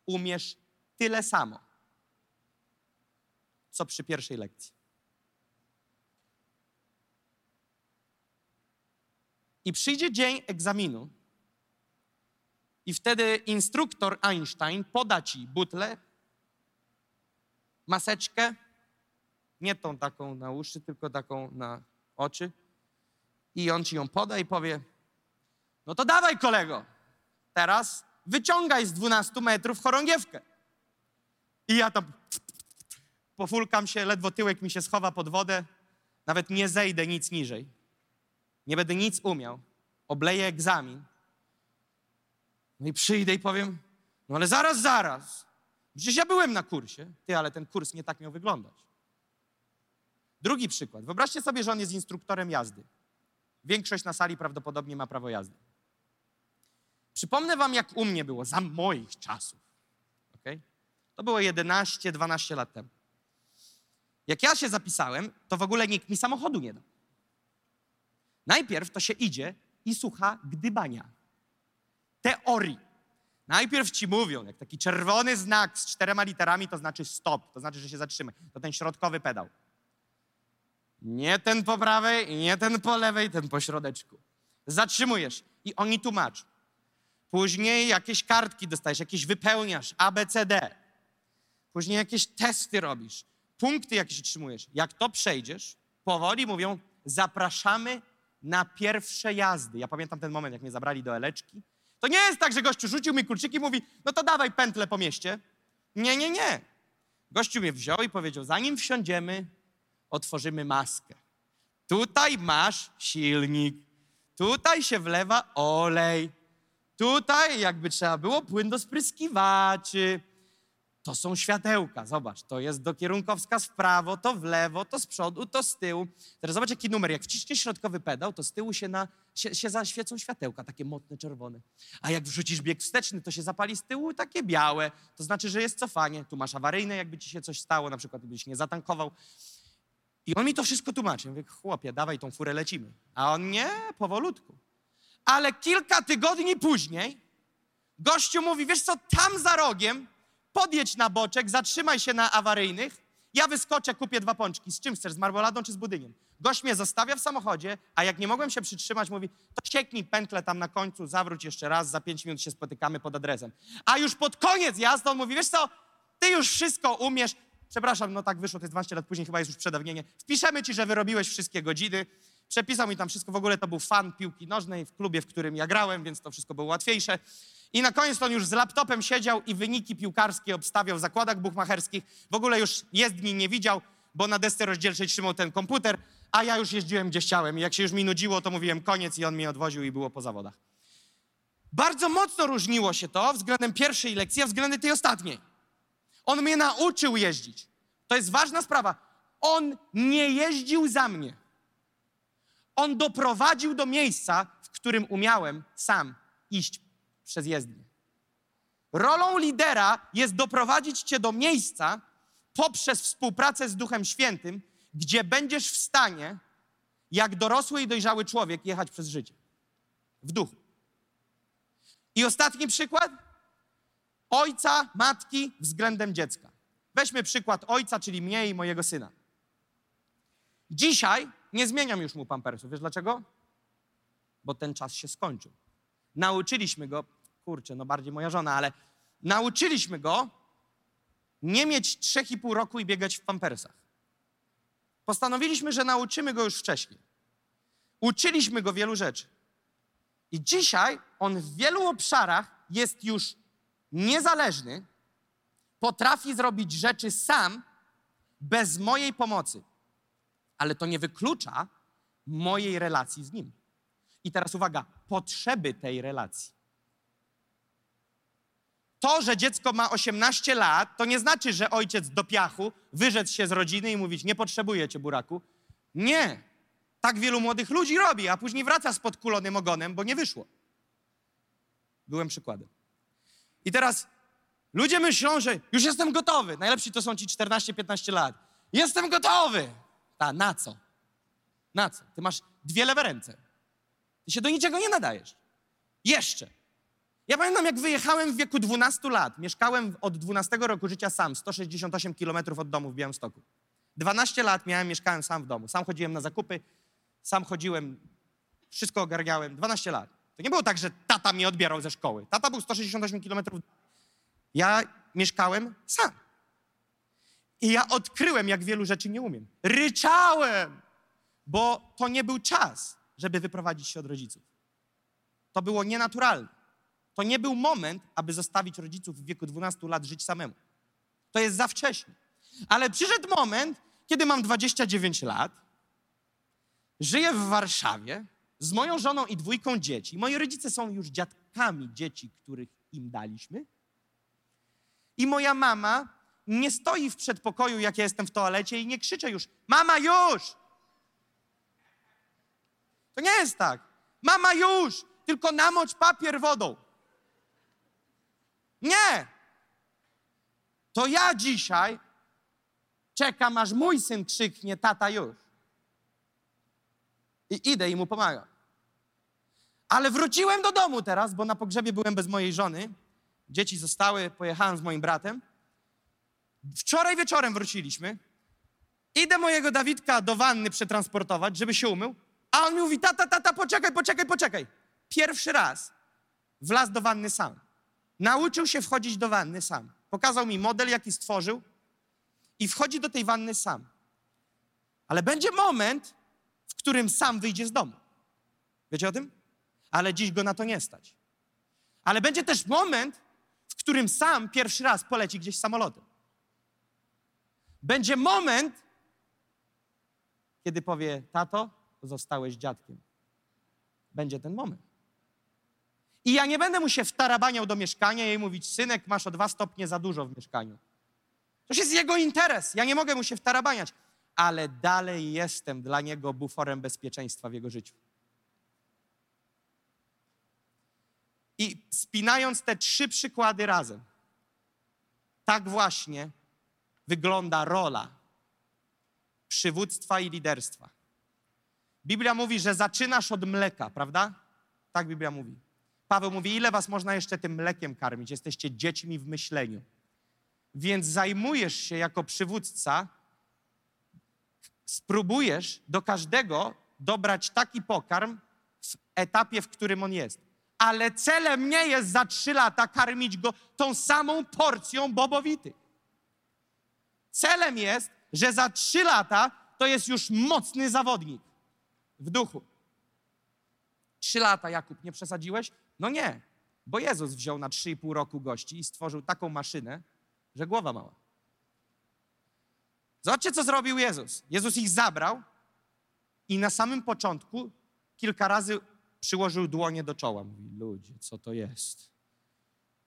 Speaker 2: umiesz tyle samo, co przy pierwszej lekcji. I przyjdzie dzień egzaminu, i wtedy instruktor Einstein poda ci butlę, maseczkę, nie tą taką na uszy, tylko taką na oczy. I on ci ją poda i powie: No to dawaj, kolego, teraz wyciągaj z 12 metrów chorągiewkę. I ja tam pofulkam się, ledwo tyłek mi się schowa pod wodę, nawet nie zejdę nic niżej. Nie będę nic umiał. Obleję egzamin. No i przyjdę i powiem, no ale zaraz, zaraz. Przecież ja byłem na kursie. Ty, ale ten kurs nie tak miał wyglądać. Drugi przykład. Wyobraźcie sobie, że on jest instruktorem jazdy. Większość na sali prawdopodobnie ma prawo jazdy. Przypomnę wam, jak u mnie było za moich czasów. Okay? To było 11-12 lat temu. Jak ja się zapisałem, to w ogóle nikt mi samochodu nie dał. Najpierw to się idzie i słucha gdybania. Teorii. Najpierw ci mówią, jak taki czerwony znak z czterema literami, to znaczy stop, to znaczy, że się zatrzymaj. To ten środkowy pedał. Nie ten po prawej, nie ten po lewej, ten po środeczku. Zatrzymujesz i oni tłumaczą. Później jakieś kartki dostajesz, jakieś wypełniasz, A, B, C, D. Później jakieś testy robisz, punkty jakieś otrzymujesz. Jak to przejdziesz, powoli mówią, zapraszamy na pierwsze jazdy. Ja pamiętam ten moment, jak mnie zabrali do Eleczki. To nie jest tak, że gościu rzucił mi kulczyki i mówi, no to dawaj pętlę po mieście. Nie, nie, nie. Gościu mnie wziął i powiedział, zanim wsiądziemy, otworzymy maskę. Tutaj masz silnik, tutaj się wlewa olej, tutaj jakby trzeba było płyn do spryskiwaczy. To są światełka, zobacz, to jest dokierunkowskaz w prawo, to w lewo, to z przodu, to z tyłu. Teraz zobacz jaki numer, jak wciśniesz środkowy pedał, to z tyłu się, na, się, się zaświecą światełka, takie motne, czerwone. A jak wrzucisz bieg wsteczny, to się zapali z tyłu takie białe, to znaczy, że jest cofanie. Tu masz awaryjne, jakby ci się coś stało, na przykład gdybyś nie zatankował. I on mi to wszystko tłumaczy. Mówię, chłopie, dawaj tą furę, lecimy. A on nie, powolutku. Ale kilka tygodni później gościu mówi, wiesz co, tam za rogiem podjedź na boczek, zatrzymaj się na awaryjnych, ja wyskoczę, kupię dwa pączki. Z czym chcesz, z marmoladą czy z budyniem? Gość mnie zostawia w samochodzie, a jak nie mogłem się przytrzymać, mówi, to sieknij pętlę tam na końcu, zawróć jeszcze raz, za pięć minut się spotykamy pod adresem. A już pod koniec jazdy on mówi, wiesz co, ty już wszystko umiesz, przepraszam, no tak wyszło, to jest 12 lat później, chyba jest już przedawnienie, wpiszemy ci, że wyrobiłeś wszystkie godziny, przepisał mi tam wszystko, w ogóle to był fan piłki nożnej w klubie, w którym ja grałem, więc to wszystko było łatwiejsze. I na koniec on już z laptopem siedział i wyniki piłkarskie obstawiał w zakładach buchmacherskich. W ogóle już jezdni nie widział, bo na desce rozdzielczej trzymał ten komputer, a ja już jeździłem gdzie chciałem. I jak się już mi nudziło, to mówiłem koniec i on mnie odwoził i było po zawodach. Bardzo mocno różniło się to względem pierwszej lekcji, a względem tej ostatniej. On mnie nauczył jeździć. To jest ważna sprawa. On nie jeździł za mnie. On doprowadził do miejsca, w którym umiałem sam iść przez jezdnię. Rolą lidera jest doprowadzić cię do miejsca poprzez współpracę z Duchem Świętym, gdzie będziesz w stanie, jak dorosły i dojrzały człowiek, jechać przez życie. W duchu. I ostatni przykład. Ojca, matki względem dziecka. Weźmy przykład ojca, czyli mnie i mojego syna. Dzisiaj nie zmieniam już mu pampersów. Wiesz dlaczego? bo ten czas się skończył. Nauczyliśmy go, kurczę, no bardziej moja żona, ale nauczyliśmy go nie mieć 3,5 roku i biegać w pampersach. Postanowiliśmy, że nauczymy go już wcześniej. Uczyliśmy go wielu rzeczy. I dzisiaj on w wielu obszarach jest już niezależny, potrafi zrobić rzeczy sam, bez mojej pomocy. Ale to nie wyklucza mojej relacji z nim. I teraz uwaga, potrzeby tej relacji. To, że dziecko ma 18 lat, to nie znaczy, że ojciec do piachu wyrzec się z rodziny i mówić: Nie potrzebuję cię, buraku. Nie. Tak wielu młodych ludzi robi, a później wraca z podkulonym ogonem, bo nie wyszło. Byłem przykładem. I teraz ludzie myślą, że już jestem gotowy. Najlepsi to są ci 14-15 lat. Jestem gotowy. Ta, na co? Na co? Ty masz dwie lewe ręce. Ty się do niczego nie nadajesz. Jeszcze. Ja pamiętam, jak wyjechałem w wieku 12 lat. Mieszkałem od 12 roku życia sam, 168 kilometrów od domu w Białymstoku. 12 lat miałem, mieszkałem sam w domu. Sam chodziłem na zakupy, sam chodziłem, wszystko ogarniałem. 12 lat. To nie było tak, że tata mnie odbierał ze szkoły. Tata był 168 kilometrów. Ja mieszkałem sam. I ja odkryłem, jak wielu rzeczy nie umiem. Ryczałem, bo to nie był czas, żeby wyprowadzić się od rodziców. To było nienaturalne. To nie był moment, aby zostawić rodziców w wieku 12 lat żyć samemu. To jest za wcześnie. Ale przyszedł moment, kiedy mam 29 lat, żyję w Warszawie z moją żoną i dwójką dzieci. Moi rodzice są już dziadkami dzieci, których im daliśmy. I moja mama nie stoi w przedpokoju, jak ja jestem w toalecie i nie krzyczę już: Mama, już! To nie jest tak. Mama, już! Tylko namocz papier wodą. Nie! To ja dzisiaj czekam, aż mój syn krzyknie: Tata, już. I idę i mu pomagam. Ale wróciłem do domu teraz, bo na pogrzebie byłem bez mojej żony. Dzieci zostały, pojechałem z moim bratem. Wczoraj wieczorem wróciliśmy. Idę mojego Dawidka do wanny przetransportować, żeby się umył. A on mi mówi, tata, tata, poczekaj, poczekaj, poczekaj. Pierwszy raz wlazł do wanny sam. Nauczył się wchodzić do wanny sam. Pokazał mi model, jaki stworzył i wchodzi do tej wanny sam. Ale będzie moment, w którym sam wyjdzie z domu. Wiecie o tym? Ale dziś go na to nie stać. Ale będzie też moment, w którym sam pierwszy raz poleci gdzieś samolotem. Będzie moment, kiedy powie: Tato, zostałeś dziadkiem. Będzie ten moment. I ja nie będę mu się wtarabaniał do mieszkania i mówić: Synek, masz o dwa stopnie za dużo w mieszkaniu. To jest jego interes. Ja nie mogę mu się wtarabaniać, ale dalej jestem dla niego buforem bezpieczeństwa w jego życiu. I spinając te trzy przykłady razem, tak właśnie wygląda rola przywództwa i liderstwa. Biblia mówi, że zaczynasz od mleka, prawda? Tak Biblia mówi. Paweł mówi, ile was można jeszcze tym mlekiem karmić? Jesteście dziećmi w myśleniu. Więc zajmujesz się jako przywódca, spróbujesz do każdego dobrać taki pokarm w etapie, w którym on jest. Ale celem nie jest za trzy lata karmić go tą samą porcją bobowity. Celem jest, że za trzy lata to jest już mocny zawodnik w duchu. Trzy lata, Jakub, nie przesadziłeś? No nie, bo Jezus wziął na trzy i pół roku gości i stworzył taką maszynę, że głowa mała. Zobaczcie, co zrobił Jezus. Jezus ich zabrał i na samym początku kilka razy przyłożył dłonie do czoła. Mówi, ludzie, co to jest?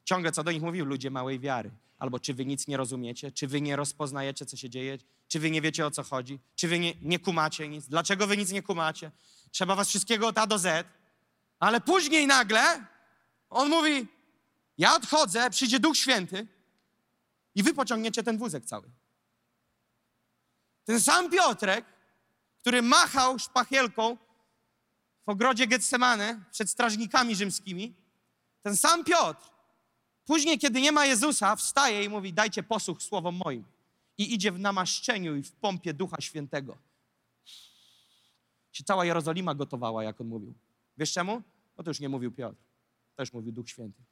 Speaker 2: Ciągle co do nich mówił, ludzie małej wiary. Albo czy wy nic nie rozumiecie, czy wy nie rozpoznajecie, co się dzieje, czy wy nie wiecie, o co chodzi, czy wy nie, nie kumacie nic, dlaczego wy nic nie kumacie. Trzeba was wszystkiego od A do Z. Ale później nagle on mówi, ja odchodzę, przyjdzie Duch Święty i wy pociągniecie ten wózek cały. Ten sam Piotrek, który machał szpachelką w ogrodzie Getsemane przed strażnikami rzymskimi, ten sam Piotr, później, kiedy nie ma Jezusa, wstaje i mówi: Dajcie posłuch słowom moim. I idzie w namaszczeniu i w pompie Ducha Świętego. Się cała Jerozolima gotowała, jak on mówił. Wiesz czemu? Bo to już nie mówił Piotr. Już mówił Duch Święty.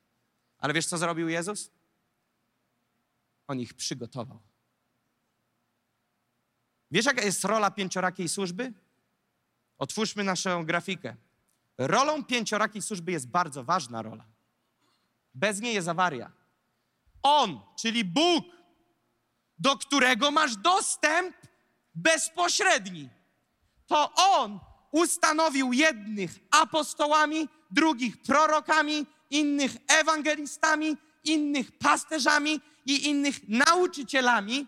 Speaker 2: Ale wiesz, co zrobił Jezus? On ich przygotował. Wiesz, jaka jest rola pięciorakiej służby? Otwórzmy naszą grafikę. Rolą pięciorakiej służby jest bardzo ważna rola. Bez niej jest awaria. On, czyli Bóg, do którego masz dostęp bezpośredni. To On ustanowił jednych apostołami, drugich prorokami, innych ewangelistami, innych pasterzami i innych nauczycielami,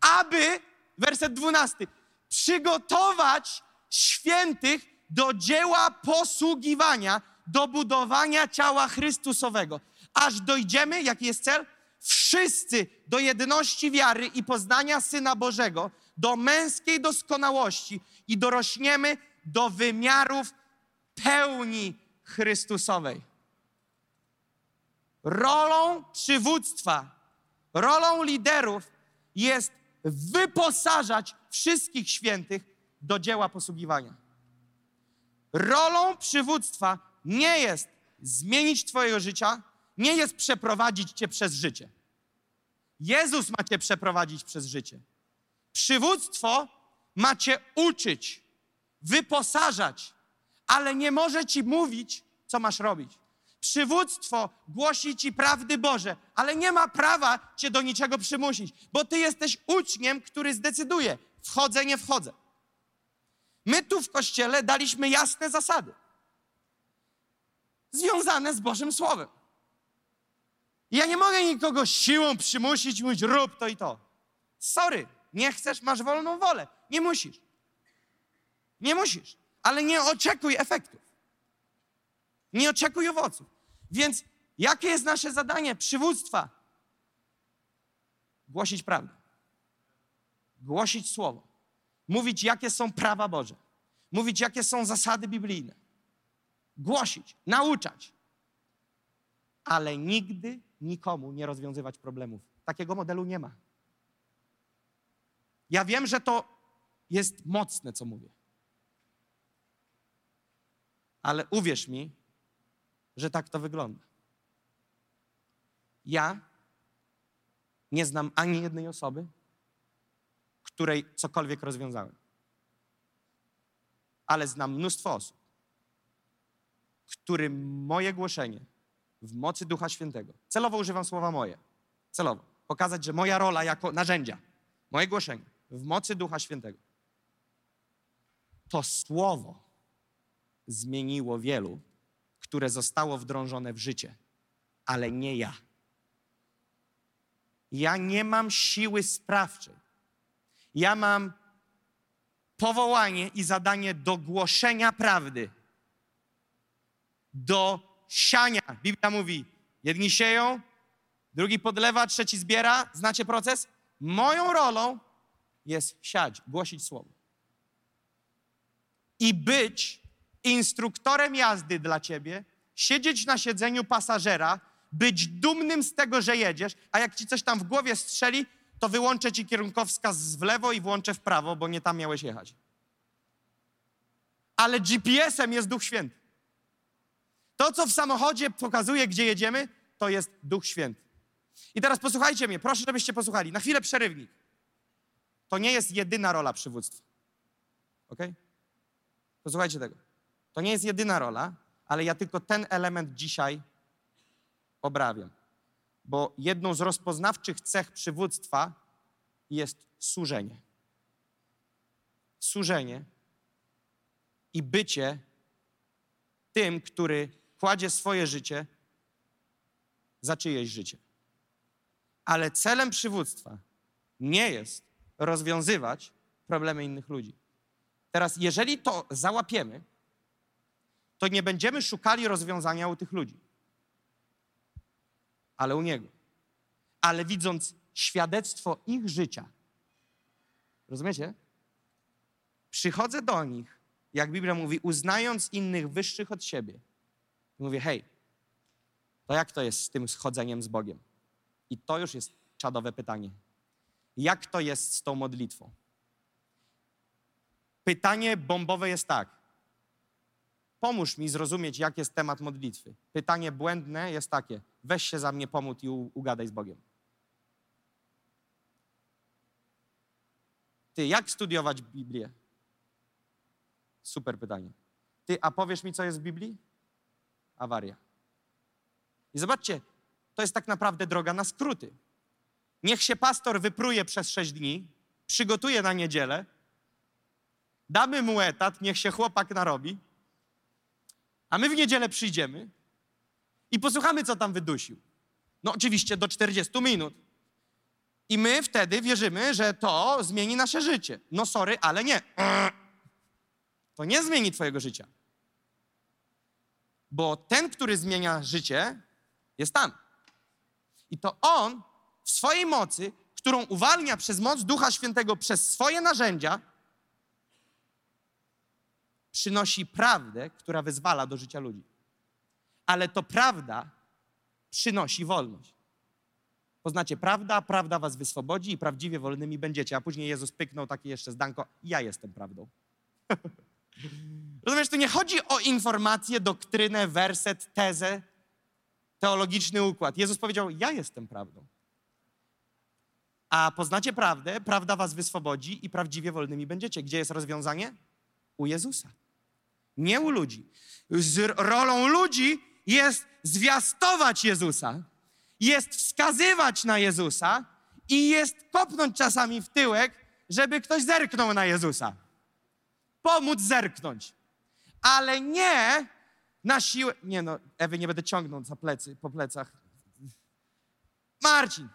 Speaker 2: aby, werset 12, przygotować świętych do dzieła posługiwania, do budowania ciała Chrystusowego. Aż dojdziemy, jaki jest cel? Wszyscy do jedności wiary i poznania Syna Bożego, do męskiej doskonałości i dorośniemy do wymiarów pełni Chrystusowej. Rolą przywództwa, rolą liderów jest wyposażać wszystkich świętych do dzieła posługiwania. Rolą przywództwa nie jest zmienić Twojego życia, nie jest przeprowadzić Cię przez życie. Jezus ma Cię przeprowadzić przez życie. Przywództwo ma Cię uczyć, wyposażać, ale nie może Ci mówić, co masz robić. Przywództwo głosi Ci prawdy Boże, ale nie ma prawa Cię do niczego przymusić, bo Ty jesteś uczniem, który zdecyduje, wchodzę, nie wchodzę. My tu w kościele daliśmy jasne zasady, związane z Bożym Słowem. Ja nie mogę nikogo siłą przymusić, mówić rób to i to. Sorry, nie chcesz, masz wolną wolę. Nie musisz. Nie musisz, ale nie oczekuj efektów. Nie oczekuj owoców. Więc jakie jest nasze zadanie przywództwa? Głosić prawdę. Głosić słowo. Mówić, jakie są prawa Boże. Mówić, jakie są zasady biblijne. Głosić, nauczać. Ale nigdy nikomu nie rozwiązywać problemów. Takiego modelu nie ma. Ja wiem, że to jest mocne, co mówię. Ale uwierz mi, że tak to wygląda. Ja nie znam ani jednej osoby, której cokolwiek rozwiązałem. Ale znam mnóstwo osób, którym moje głoszenie w mocy Ducha Świętego, celowo używam słowa moje, celowo, pokazać, że moja rola jako narzędzia, moje głoszenie w mocy Ducha Świętego, to słowo zmieniło wielu, które zostało wdrążone w życie, ale nie ja. Ja nie mam siły sprawczej. Ja mam powołanie i zadanie do głoszenia prawdy, do siania. Biblia mówi: jedni sieją, drugi podlewa, trzeci zbiera. Znacie proces? Moją rolą jest siać, głosić słowo. I być instruktorem jazdy dla ciebie, siedzieć na siedzeniu pasażera, być dumnym z tego, że jedziesz, a jak ci coś tam w głowie strzeli, to wyłączę ci kierunkowskaz w lewo i włączę w prawo, bo nie tam miałeś jechać. Ale GPS-em jest Duch Święty. To, co w samochodzie pokazuje, gdzie jedziemy, to jest Duch Święty. I teraz posłuchajcie mnie, proszę, żebyście posłuchali. Na chwilę przerywnik. To nie jest jedyna rola przywództwa. Ok? Posłuchajcie tego. To nie jest jedyna rola, ale ja tylko ten element dzisiaj obrabiam. Bo jedną z rozpoznawczych cech przywództwa jest służenie. Służenie i bycie tym, który kładzie swoje życie za czyjeś życie. Ale celem przywództwa nie jest rozwiązywać problemy innych ludzi. Teraz, jeżeli to załapiemy, to nie będziemy szukali rozwiązania u tych ludzi, ale u Niego. Ale widząc świadectwo ich życia, rozumiecie? Przychodzę do nich, jak Biblia mówi, uznając innych wyższych od siebie. Mówię, hej, to jak to jest z tym schodzeniem z Bogiem? I to już jest czadowe pytanie. Jak to jest z tą modlitwą? Pytanie bombowe jest tak. Pomóż mi zrozumieć, jak jest temat modlitwy. Pytanie błędne jest takie: weź się za mnie, pomóż i ugadaj z Bogiem. Ty, jak studiować Biblię? Super pytanie. Ty, a powiesz mi, co jest w Biblii? Awaria. I zobaczcie, to jest tak naprawdę droga na skróty. Niech się pastor wypruje przez sześć dni, przygotuje na niedzielę, damy mu etat, niech się chłopak narobi, a my w niedzielę przyjdziemy i posłuchamy, co tam wydusił. No oczywiście do 40 minut. I my wtedy wierzymy, że to zmieni nasze życie. No sorry, ale nie. To nie zmieni twojego życia. Bo ten, który zmienia życie, jest tam. I to on w swojej mocy, którą uwalnia przez moc Ducha Świętego, przez swoje narzędzia, przynosi prawdę, która wyzwala do życia ludzi. Ale to prawda przynosi wolność. Poznacie prawda, prawda was wyswobodzi i prawdziwie wolnymi będziecie. A później Jezus pyknął takie jeszcze zdanko, ja jestem prawdą. [laughs] Rozumiesz, tu nie chodzi o informację, doktrynę, werset, tezę, teologiczny układ. Jezus powiedział, ja jestem prawdą. A poznacie prawdę, prawda was wyswobodzi i prawdziwie wolnymi będziecie. Gdzie jest rozwiązanie? U Jezusa. Nie u ludzi. Z rolą ludzi jest zwiastować Jezusa, jest wskazywać na Jezusa i jest kopnąć czasami w tyłek, żeby ktoś zerknął na Jezusa. Pomóc zerknąć. Ale nie na siłę. Nie no, Ewy nie będę ciągnął za plecy, po plecach. Marcin,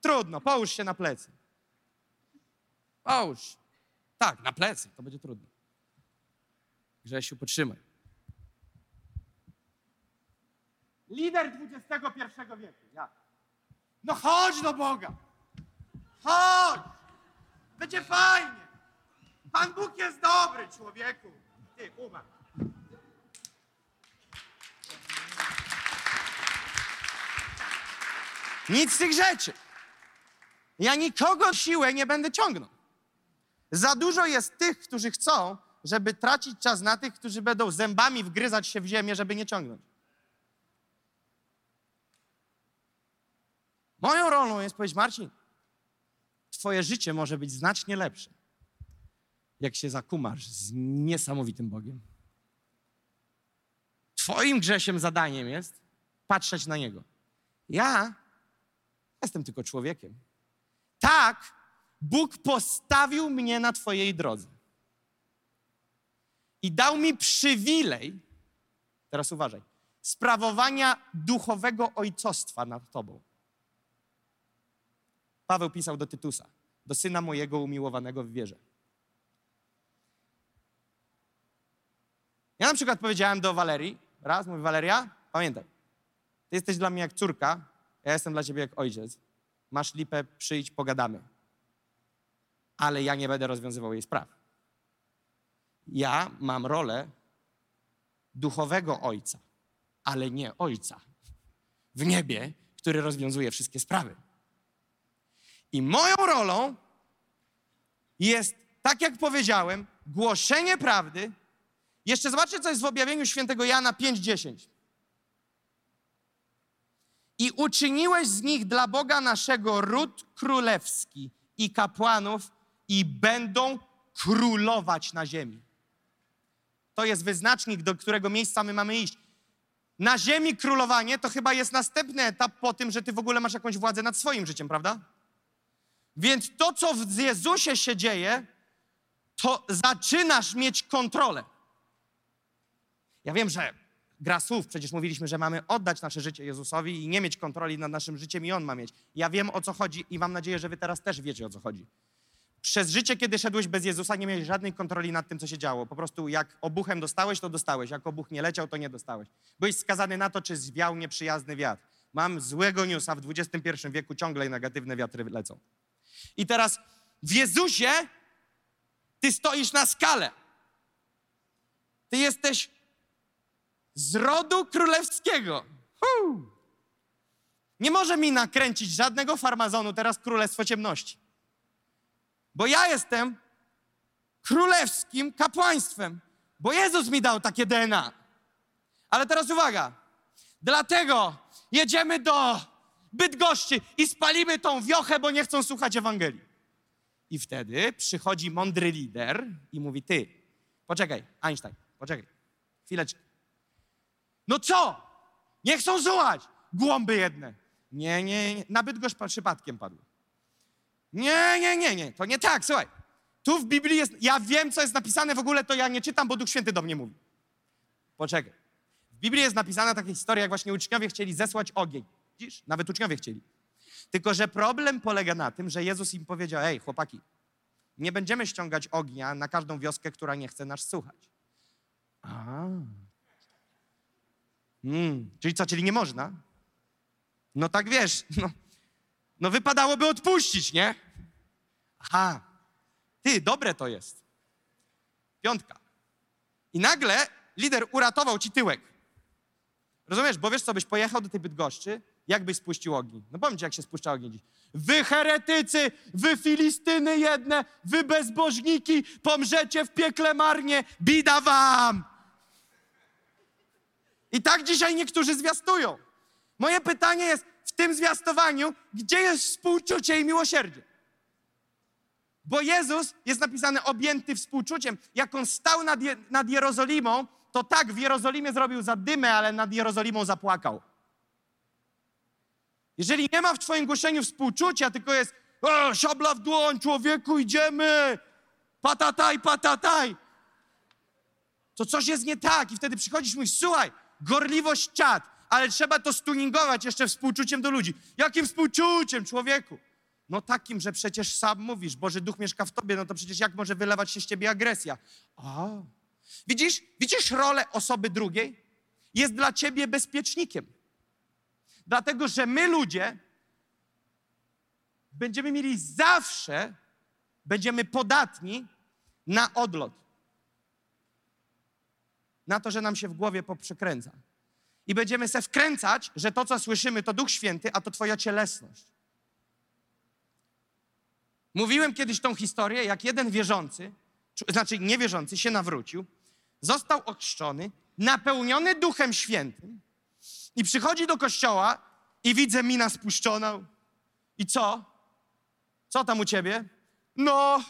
Speaker 2: trudno, połóż się na plecy. Połóż. Tak, na plecy, to będzie trudno. Grzesiu, potrzymaj. Lider XXI wieku, ja. No chodź do Boga. Chodź. Będzie fajnie. Pan Bóg jest dobry, człowieku. Ty, umarł. Nic z tych rzeczy. Ja nikogo siłę nie będę ciągnął. Za dużo jest tych, którzy chcą, żeby tracić czas na tych, którzy będą zębami wgryzać się w ziemię, żeby nie ciągnąć. Moją rolą jest powiedzieć, Marcin, twoje życie może być znacznie lepsze, jak się zakumasz z niesamowitym Bogiem. Twoim grzesiem zadaniem jest patrzeć na Niego. Ja jestem tylko człowiekiem. Tak, Bóg postawił mnie na Twojej drodze. I dał mi przywilej, teraz uważaj, sprawowania duchowego ojcostwa nad Tobą. Paweł pisał do Tytusa, do syna mojego umiłowanego w wierze. Ja na przykład powiedziałem do Walerii, raz, mówię, Waleria, pamiętaj, ty jesteś dla mnie jak córka, ja jestem dla ciebie jak ojciec. Masz lipę, przyjdź, pogadamy. Ale ja nie będę rozwiązywał jej spraw. Ja mam rolę duchowego ojca, ale nie ojca w niebie, który rozwiązuje wszystkie sprawy. I moją rolą jest, tak jak powiedziałem, głoszenie prawdy. Jeszcze zobaczcie, co jest w objawieniu świętego Jana 5:10. I uczyniłeś z nich dla Boga naszego ród królewski i kapłanów, i będą królować na ziemi. To jest wyznacznik, do którego miejsca my mamy iść. Na ziemi królowanie to chyba jest następny etap po tym, że ty w ogóle masz jakąś władzę nad swoim życiem, prawda? Więc to, co w Jezusie się dzieje, to zaczynasz mieć kontrolę. Ja wiem, że gra słów, przecież mówiliśmy, że mamy oddać nasze życie Jezusowi i nie mieć kontroli nad naszym życiem i On ma mieć. Ja wiem, o co chodzi i mam nadzieję, że wy teraz też wiecie, o co chodzi. Przez życie, kiedy szedłeś bez Jezusa, nie miałeś żadnej kontroli nad tym, co się działo. Po prostu jak obuchem dostałeś, to dostałeś. Jak obuch nie leciał, to nie dostałeś. Byłeś skazany na to, czy zwiał nieprzyjazny wiatr. Mam złego newsa, w XXI wieku ciągle negatywne wiatry lecą. I teraz w Jezusie ty stoisz na skale. Ty jesteś z rodu królewskiego. Huu. Nie może mi nakręcić żadnego farmazonu teraz królestwo ciemności. Bo ja jestem królewskim kapłaństwem. Bo Jezus mi dał takie DNA. Ale teraz uwaga. Dlatego jedziemy do Bydgoszczy i spalimy tą wiochę, bo nie chcą słuchać Ewangelii. I wtedy przychodzi mądry lider i mówi: Ty, poczekaj, Einstein, poczekaj, chwileczkę. No co? Nie chcą słuchać. Głąby jedne. Nie, nie, nie. Na Bydgoszcz przypadkiem padły. Nie, nie, nie, nie. To nie tak, słuchaj. Tu w Biblii jest. Ja wiem, co jest napisane w ogóle, to ja nie czytam, bo Duch Święty do mnie mówi. Poczekaj. W Biblii jest napisana taka historia, jak właśnie uczniowie chcieli zesłać ogień. Widzisz? Nawet uczniowie chcieli. Tylko, że problem polega na tym, że Jezus im powiedział: Ej, chłopaki, nie będziemy ściągać ognia na każdą wioskę, która nie chce nas słuchać. A. Mm, czyli co, czyli nie można? No tak wiesz, no, no wypadałoby odpuścić, nie? Aha, ty, dobre to jest. Piątka. I nagle lider uratował ci tyłek. Rozumiesz, bo wiesz co, byś pojechał do tej Bydgoszczy, jak byś spuścił ogień? No ci, jak się spuszcza ogień dziś. Wy heretycy, wy Filistyny jedne, wy bezbożniki, pomrzecie w piekle marnie, bida wam! I tak dzisiaj niektórzy zwiastują. Moje pytanie jest tym zwiastowaniu, gdzie jest współczucie i miłosierdzie? Bo Jezus jest napisany objęty współczuciem. Jak on stał nad, Je nad Jerozolimą, to tak w Jerozolimie zrobił zadymę, ale nad Jerozolimą zapłakał. Jeżeli nie ma w Twoim głoszeniu współczucia, tylko jest o, szabla w dłoń, człowieku, idziemy, patataj, patataj, to coś jest nie tak i wtedy przychodzisz i mówisz, słuchaj, gorliwość czat, ale trzeba to stuningować jeszcze współczuciem do ludzi. Jakim współczuciem, człowieku? No takim, że przecież sam mówisz, Boży Duch mieszka w tobie, no to przecież jak może wylewać się z ciebie agresja? A, widzisz, widzisz rolę osoby drugiej? Jest dla ciebie bezpiecznikiem. Dlatego, że my ludzie będziemy mieli zawsze, będziemy podatni na odlot. Na to, że nam się w głowie poprzekręca. I będziemy se wkręcać, że to, co słyszymy, to Duch Święty, a to twoja cielesność. Mówiłem kiedyś tą historię, jak jeden wierzący, znaczy niewierzący, się nawrócił, został ochrzczony, napełniony Duchem Świętym i przychodzi do kościoła i widzę mina spuszczoną. I co? Co tam u ciebie? No,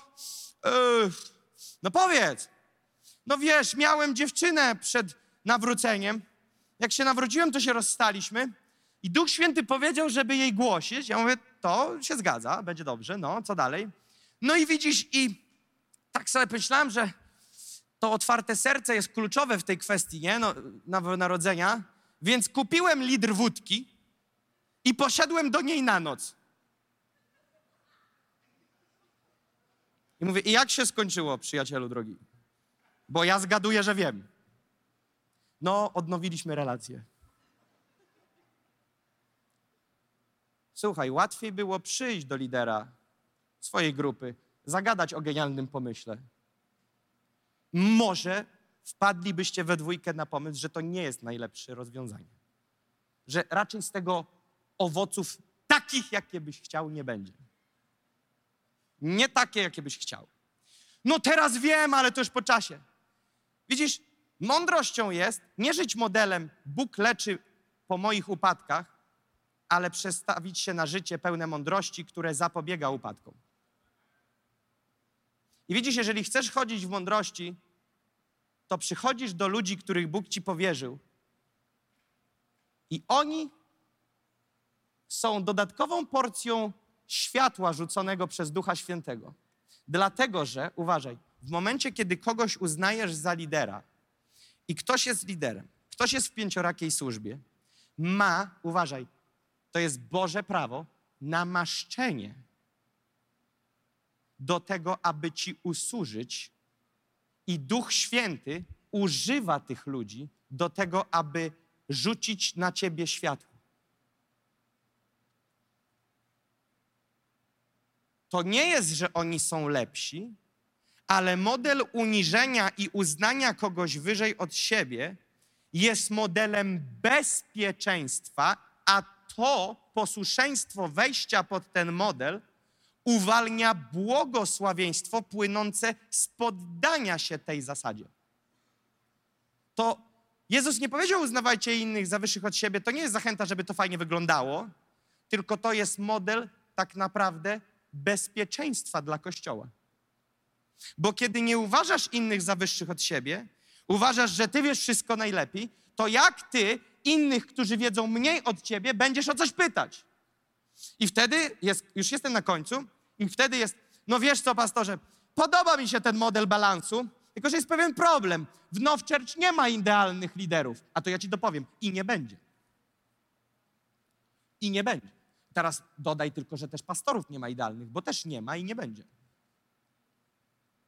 Speaker 2: yy, no powiedz. No wiesz, miałem dziewczynę przed nawróceniem. Jak się nawróciłem, to się rozstaliśmy. I Duch Święty powiedział, żeby jej głosić. Ja mówię, to się zgadza, będzie dobrze, no, co dalej? No i widzisz, i tak sobie myślałem, że to otwarte serce jest kluczowe w tej kwestii, nie? No, narodzenia. Więc kupiłem litr wódki i poszedłem do niej na noc. I mówię, i jak się skończyło, przyjacielu drogi? Bo ja zgaduję, że wiem. No, odnowiliśmy relację. Słuchaj, łatwiej było przyjść do lidera swojej grupy, zagadać o genialnym pomyśle. Może wpadlibyście we dwójkę na pomysł, że to nie jest najlepsze rozwiązanie. Że raczej z tego owoców takich, jakie byś chciał, nie będzie. Nie takie, jakie byś chciał. No teraz wiem, ale to już po czasie. Widzisz, mądrością jest nie żyć modelem Bóg leczy po moich upadkach, ale przestawić się na życie pełne mądrości, które zapobiega upadkom. I widzisz, jeżeli chcesz chodzić w mądrości, to przychodzisz do ludzi, których Bóg ci powierzył, i oni są dodatkową porcją światła rzuconego przez Ducha Świętego. Dlatego, że, uważaj, w momencie, kiedy kogoś uznajesz za lidera i ktoś jest liderem, ktoś jest w pięciorakiej służbie, ma, uważaj, to jest Boże prawo, namaszczenie do tego, aby ci usłużyć i Duch Święty używa tych ludzi do tego, aby rzucić na ciebie światło. To nie jest, że oni są lepsi, ale model uniżenia i uznania kogoś wyżej od siebie jest modelem bezpieczeństwa, a to posłuszeństwo wejścia pod ten model uwalnia błogosławieństwo płynące z poddania się tej zasadzie. to Jezus nie powiedział uznawajcie innych za wyższych od siebie. To nie jest zachęta, żeby to fajnie wyglądało, tylko to jest model tak naprawdę bezpieczeństwa dla Kościoła. Bo kiedy nie uważasz innych za wyższych od siebie, uważasz, że ty wiesz wszystko najlepiej, to jak ty innych, którzy wiedzą mniej od ciebie, będziesz o coś pytać? I wtedy jest, już jestem na końcu, i wtedy jest, no wiesz co, pastorze, podoba mi się ten model balansu, tylko że jest pewien problem. W Now Church nie ma idealnych liderów, a to ja ci dopowiem, i nie będzie. I nie będzie. Teraz dodaj tylko, że też pastorów nie ma idealnych, bo też nie ma i nie będzie.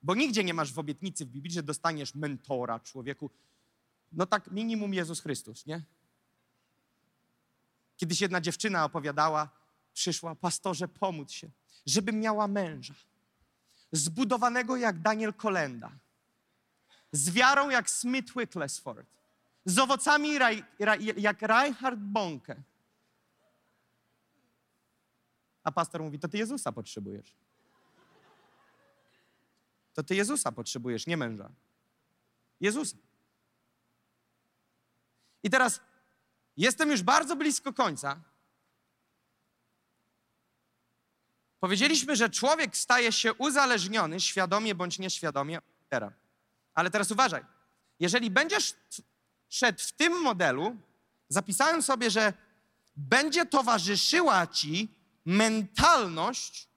Speaker 2: Bo nigdzie nie masz w obietnicy w Biblii, że dostaniesz mentora człowieku. No tak minimum Jezus Chrystus, nie? Kiedyś jedna dziewczyna opowiadała, przyszła, pastorze, pomóc się, żebym miała męża, zbudowanego jak Daniel Kolenda, z wiarą jak Smith Wicklesford, z owocami raj, raj, jak Reinhard Bonke. A pastor mówi, to ty Jezusa potrzebujesz. To ty Jezusa potrzebujesz, nie męża. Jezusa. I teraz jestem już bardzo blisko końca. Powiedzieliśmy, że człowiek staje się uzależniony, świadomie bądź nieświadomie, teraz. Ale teraz uważaj. Jeżeli będziesz szedł w tym modelu, zapisałem sobie, że będzie towarzyszyła ci mentalność,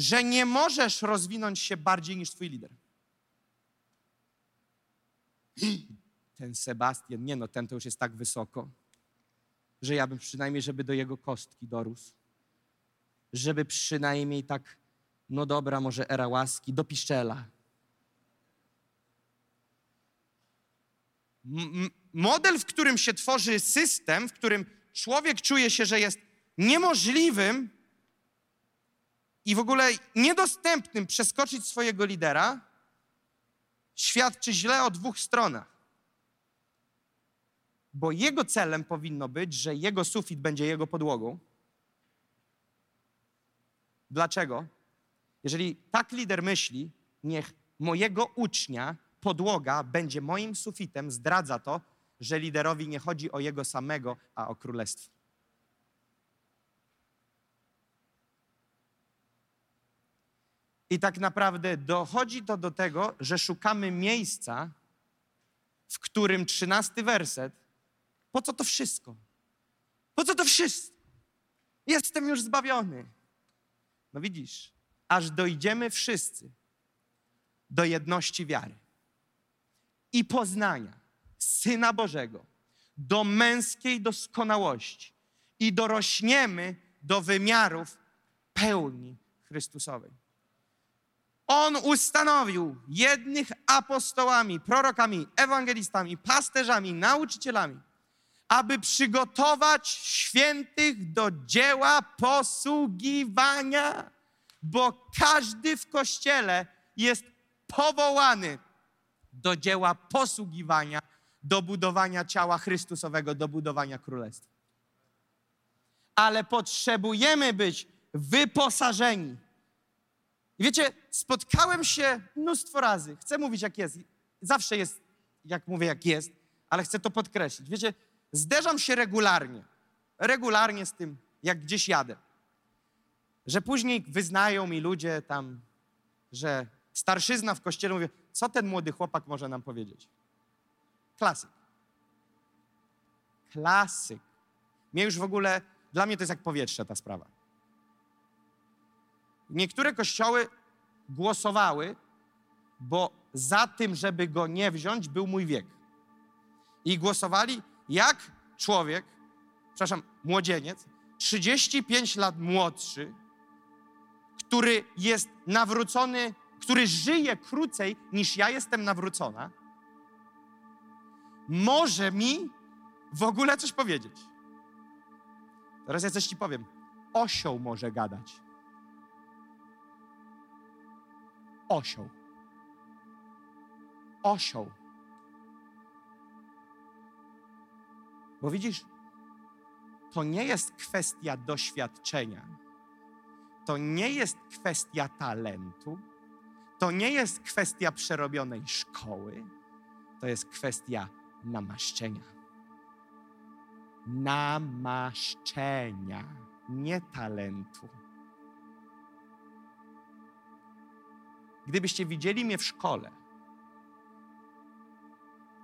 Speaker 2: że nie możesz rozwinąć się bardziej niż twój lider. [clears throat] Ten Sebastian, nie no, ten to już jest tak wysoko, że ja bym przynajmniej, żeby do jego kostki dorósł. Żeby przynajmniej tak, no dobra, może era łaski, do piszczela. M- model, w którym się tworzy system, w którym człowiek czuje się, że jest niemożliwym i w ogóle niedostępnym przeskoczyć swojego lidera, świadczy źle o dwóch stronach. Bo jego celem powinno być, że jego sufit będzie jego podłogą. Dlaczego? Jeżeli tak lider myśli, niech mojego ucznia podłoga będzie moim sufitem, zdradza to, że liderowi nie chodzi o jego samego, a o królestwo. I tak naprawdę dochodzi to do tego, że szukamy miejsca, w którym trzynasty werset, po co to wszystko? Po co to wszystko? Jestem już zbawiony. No widzisz, aż dojdziemy wszyscy do jedności wiary i poznania Syna Bożego, do męskiej doskonałości i dorośniemy do wymiarów pełni Chrystusowej. On ustanowił jednych apostołami, prorokami, ewangelistami, pasterzami, nauczycielami, aby przygotować świętych do dzieła posługiwania, bo każdy w kościele jest powołany do dzieła posługiwania, do budowania ciała Chrystusowego, do budowania królestwa. Ale potrzebujemy być wyposażeni. I wiecie, spotkałem się mnóstwo razy. Chcę mówić, jak jest. Zawsze jest, jak mówię, jak jest, ale chcę to podkreślić. Wiecie, zderzam się regularnie. Regularnie z tym, jak gdzieś jadę. Że później wyznają mi ludzie tam, że starszyzna w kościele mówi, co ten młody chłopak może nam powiedzieć? Klasyk. Klasyk. Mnie już w ogóle, dla mnie to jest jak powietrze ta sprawa. Niektóre kościoły głosowały, bo za tym, żeby go nie wziąć, był mój wiek. I głosowali, jak człowiek, przepraszam, młodzieniec, 35 lat młodszy, który jest nawrócony który żyje krócej niż ja jestem nawrócona, może mi w ogóle coś powiedzieć. Teraz ja coś ci powiem. Osioł może gadać. Osioł. Osioł. Bo widzisz, to nie jest kwestia doświadczenia. To nie jest kwestia talentu to nie jest kwestia przerobionej szkoły, to jest kwestia namaszczenia. Namaszczenia, nie talentu. Gdybyście widzieli mnie w szkole,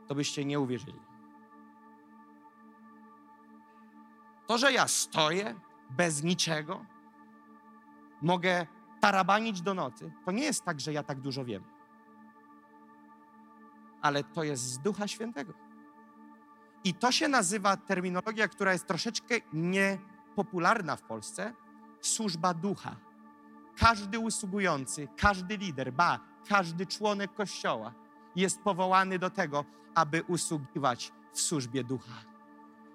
Speaker 2: to byście nie uwierzyli. To, że ja stoję bez niczego, mogę tarabanić do nocy, to nie jest tak, że ja tak dużo wiem. Ale to jest z Ducha Świętego. I to się nazywa terminologia, która jest troszeczkę niepopularna w Polsce służba ducha. Każdy usługujący, każdy lider, ba, każdy członek kościoła jest powołany do tego, aby usługiwać w służbie ducha.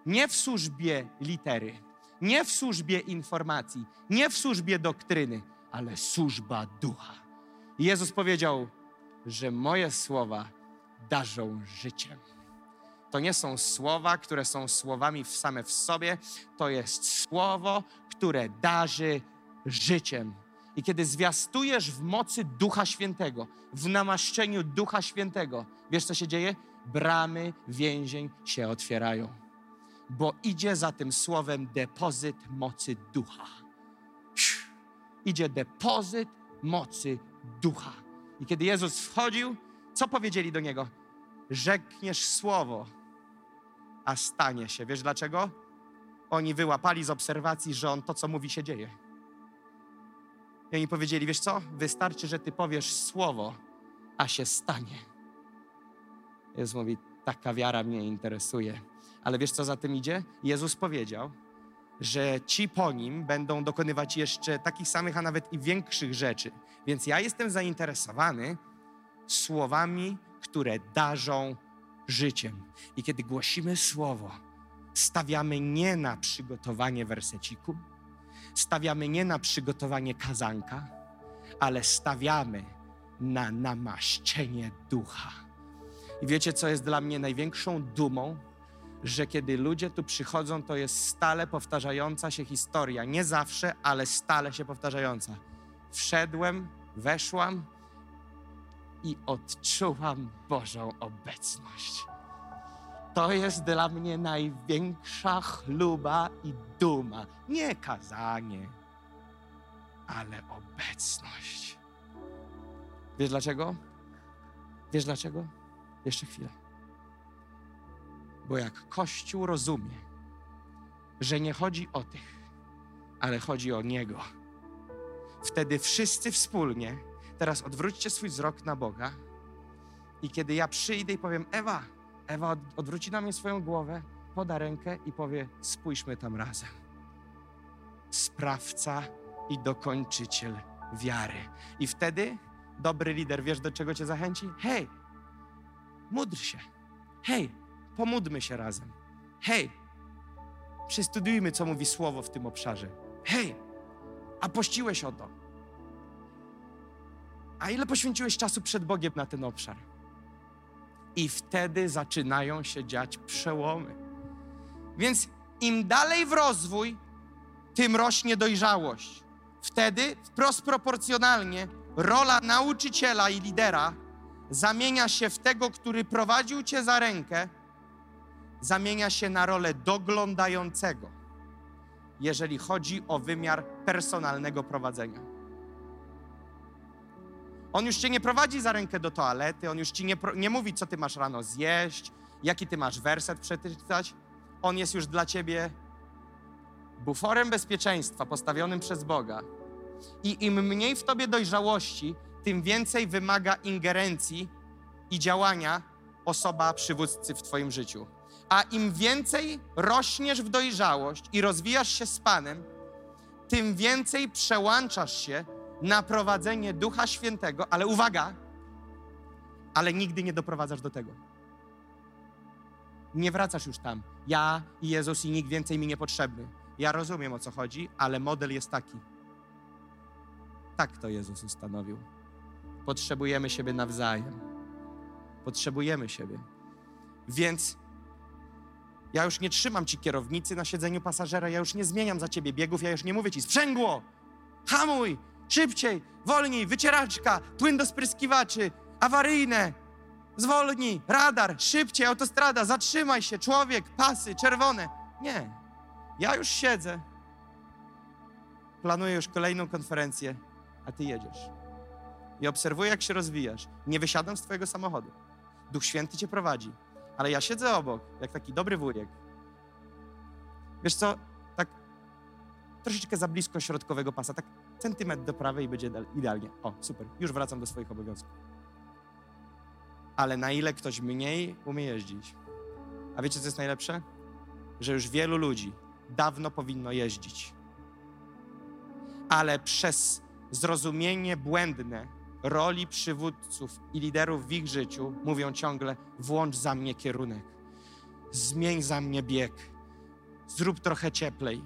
Speaker 2: Nie w służbie litery, nie w służbie informacji, nie w służbie doktryny, ale służba ducha. Jezus powiedział, że moje słowa darzą życiem. To nie są słowa, które są słowami same w sobie, to jest słowo, które darzy życiem. I kiedy zwiastujesz w mocy Ducha Świętego, w namaszczeniu Ducha Świętego, wiesz co się dzieje? Bramy więzień się otwierają, bo idzie za tym słowem depozyt mocy Ducha. Idzie depozyt mocy Ducha. I kiedy Jezus wchodził, co powiedzieli do niego? Rzekniesz słowo, a stanie się. Wiesz dlaczego? Oni wyłapali z obserwacji, że on to, co mówi, się dzieje. I oni powiedzieli, wiesz co? Wystarczy, że ty powiesz słowo, a się stanie. Jezus mówi, taka wiara mnie interesuje. Ale wiesz, co za tym idzie? Jezus powiedział, że ci po nim będą dokonywać jeszcze takich samych, a nawet i większych rzeczy. Więc ja jestem zainteresowany słowami, które darzą życiem. I kiedy głosimy słowo, stawiamy nie na przygotowanie werseciku, stawiamy nie na przygotowanie kazanka, ale stawiamy na namaszczenie ducha. I wiecie, co jest dla mnie największą dumą? Że kiedy ludzie tu przychodzą, to jest stale powtarzająca się historia. Nie zawsze, ale stale się powtarzająca. Wszedłem, weszłam i odczułam Bożą obecność. To jest dla mnie największa chluba i duma. Nie kazanie, ale obecność. Wiesz dlaczego? Wiesz dlaczego? Jeszcze chwilę. Bo jak Kościół rozumie, że nie chodzi o tych, ale chodzi o Niego, wtedy wszyscy wspólnie, teraz odwróćcie swój wzrok na Boga i kiedy ja przyjdę i powiem, Ewa, Ewa odwróci na mnie swoją głowę, poda rękę i powie: Spójrzmy tam razem. Sprawca i dokończyciel wiary. I wtedy dobry lider, wiesz do czego cię zachęci? Hej, módl się. Hej, pomódlmy się razem. Hej, przestudiujmy, co mówi słowo w tym obszarze. Hej, a pościłeś o to. A ile poświęciłeś czasu przed Bogiem na ten obszar? I wtedy zaczynają się dziać przełomy. Więc im dalej w rozwój, tym rośnie dojrzałość. Wtedy wprost proporcjonalnie rola nauczyciela i lidera zamienia się w tego, który prowadził cię za rękę, zamienia się na rolę doglądającego, jeżeli chodzi o wymiar personalnego prowadzenia. On już cię nie prowadzi za rękę do toalety, on już ci nie, nie mówi, co ty masz rano zjeść, jaki ty masz werset przeczytać. On jest już dla ciebie buforem bezpieczeństwa postawionym przez Boga. I im mniej w tobie dojrzałości, tym więcej wymaga ingerencji i działania osoba przywódcy w twoim życiu. A im więcej rośniesz w dojrzałość i rozwijasz się z Panem, tym więcej przełączasz się na prowadzenie Ducha Świętego, ale uwaga, ale nigdy nie doprowadzasz do tego. Nie wracasz już tam. Ja i Jezus i nikt więcej mi niepotrzebny. Ja rozumiem o co chodzi, ale model jest taki. Tak to Jezus ustanowił. Potrzebujemy siebie nawzajem. Potrzebujemy siebie. Więc ja już nie trzymam ci kierownicy na siedzeniu pasażera, ja już nie zmieniam za ciebie biegów, ja już nie mówię ci sprzęgło, hamuj, szybciej, wolniej, wycieraczka, płyn do spryskiwaczy, awaryjne. Zwolnij, radar, szybciej, autostrada, zatrzymaj się, człowiek, pasy, czerwone. Nie. Ja już siedzę. Planuję już kolejną konferencję, a ty jedziesz. I obserwuję, jak się rozwijasz. Nie wysiadam z twojego samochodu. Duch Święty cię prowadzi. Ale ja siedzę obok, jak taki dobry wujek. Wiesz co, tak troszeczkę za blisko środkowego pasa, tak centymetr do prawej i będzie idealnie. O, super, już wracam do swoich obowiązków. Ale na ile ktoś mniej umie jeździć? A wiecie, co jest najlepsze? Że już wielu ludzi dawno powinno jeździć. Ale przez zrozumienie błędne roli przywódców i liderów w ich życiu mówią ciągle: włącz za mnie kierunek, zmień za mnie bieg, zrób trochę cieplej.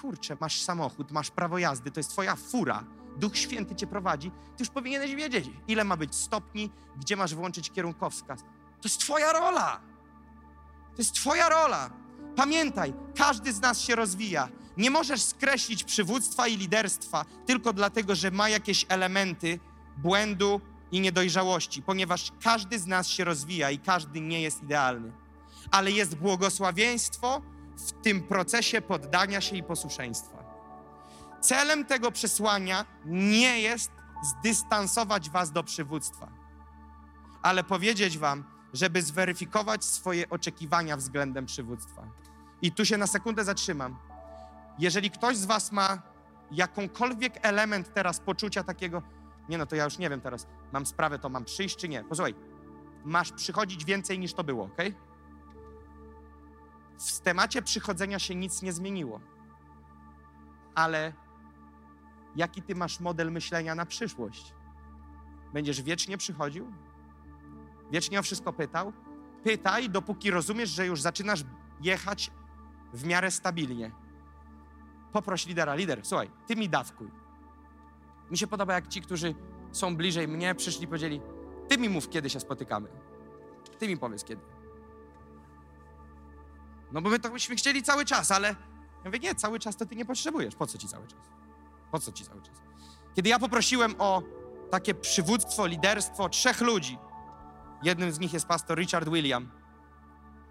Speaker 2: Kurczę, masz samochód, masz prawo jazdy, to jest twoja fura. Duch Święty cię prowadzi, ty już powinieneś wiedzieć, ile ma być stopni, gdzie masz włączyć kierunkowskaz. To jest twoja rola. To jest twoja rola. Pamiętaj, każdy z nas się rozwija. Nie możesz skreślić przywództwa i liderstwa tylko dlatego, że ma jakieś elementy błędu i niedojrzałości, ponieważ każdy z nas się rozwija i każdy nie jest idealny. Ale jest błogosławieństwo w tym procesie poddania się i posłuszeństwa. Celem tego przesłania nie jest zdystansować was do przywództwa, ale powiedzieć wam, żeby zweryfikować swoje oczekiwania względem przywództwa. I tu się na sekundę zatrzymam. Jeżeli ktoś z was ma jakąkolwiek element teraz poczucia takiego, nie no to ja już nie wiem teraz, mam sprawę, to mam przyjść czy nie. Posłuchaj, masz przychodzić więcej niż to było, ok? W temacie przychodzenia się nic nie zmieniło. Ale jaki ty masz model myślenia na przyszłość? Będziesz wiecznie przychodził? Wiecznie o wszystko pytał? Pytaj, dopóki rozumiesz, że już zaczynasz jechać w miarę stabilnie. Poproś lidera, lider, słuchaj, ty mi dawkuj. Mi się podoba, jak ci, którzy są bliżej mnie, przyszli i powiedzieli, ty mi mów, kiedy się spotykamy. Ty mi powiedz, kiedy. No bo my to byśmy chcieli cały czas, ale ja mówię, nie, cały czas to ty nie potrzebujesz. Po co ci cały czas? Po co ci cały czas? Kiedy ja poprosiłem o takie przywództwo, liderstwo trzech ludzi, jednym z nich jest pastor Richard William.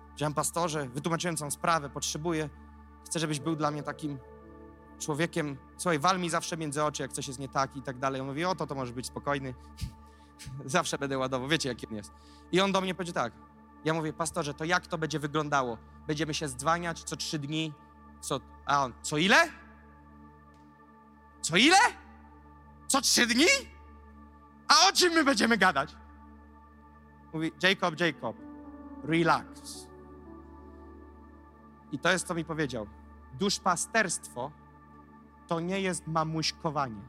Speaker 2: Powiedziałem, pastorze, wytłumaczyłem całą sprawę, potrzebuję, chcę, żebyś był dla mnie takim człowiekiem, słuchaj, wal mi zawsze między oczy, jak coś jest nie tak i tak dalej. On mówi, o to, to możesz być spokojny. [laughs] zawsze będę ładował, wiecie, jaki on jest. I on do mnie powiedział tak, ja mówię, pastorze, to jak to będzie wyglądało? Będziemy się zdzwaniać co trzy dni? Co, a on, co ile? Co ile? Co trzy dni? A o czym my będziemy gadać? Mówi, Jacob, Jacob, relax. I to jest, co mi powiedział. Duszpasterstwo to nie jest mamuśkowanie.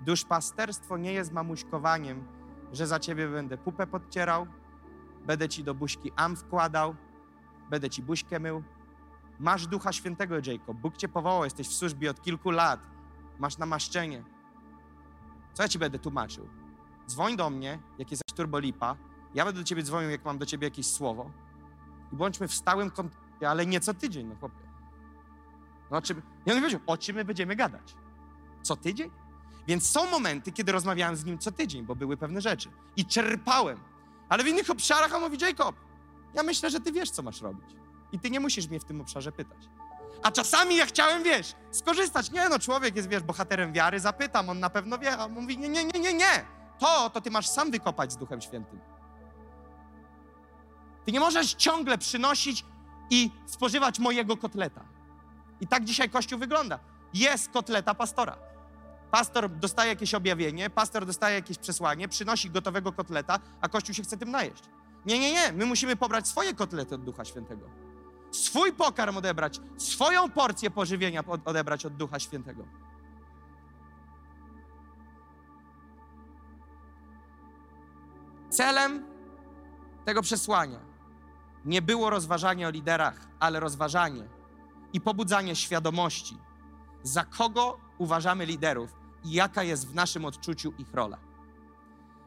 Speaker 2: Duszpasterstwo nie jest mamuśkowaniem, że za ciebie będę pupę podcierał, będę ci do buźki am wkładał, będę ci buźkę mył. Masz Ducha Świętego, Jacob. Bóg cię powołał, jesteś w służbie od kilku lat. Masz namaszczenie. Co ja ci będę tłumaczył? Dzwoń do mnie, jak jest turbolipa. Ja będę do ciebie dzwonił, jak mam do ciebie jakieś słowo. I bądźmy w stałym kontakcie, ale nie co tydzień, no chłopie. No, czym, ja on powiedział, o czym my będziemy gadać? Co tydzień? Więc są momenty, kiedy rozmawiałem z nim co tydzień, bo były pewne rzeczy. I czerpałem. Ale w innych obszarach on mówi, Jacob, ja myślę, że ty wiesz, co masz robić. I ty nie musisz mnie w tym obszarze pytać. A czasami ja chciałem, wiesz, skorzystać. Nie no, człowiek jest, wiesz, bohaterem wiary, zapytam, on na pewno wie. A on mówi, nie, nie, nie, nie, nie. To, to ty masz sam wykopać z Duchem Świętym. Ty nie możesz ciągle przynosić i spożywać mojego kotleta. I tak dzisiaj Kościół wygląda. Jest kotleta pastora. Pastor dostaje jakieś objawienie, pastor dostaje jakieś przesłanie, przynosi gotowego kotleta, a Kościół się chce tym najeść. Nie, nie, nie. My musimy pobrać swoje kotlety od Ducha Świętego. Swój pokarm odebrać, swoją porcję pożywienia odebrać od Ducha Świętego. Celem tego przesłania nie było rozważanie o liderach, ale rozważanie i pobudzanie świadomości, za kogo uważamy liderów i jaka jest w naszym odczuciu ich rola.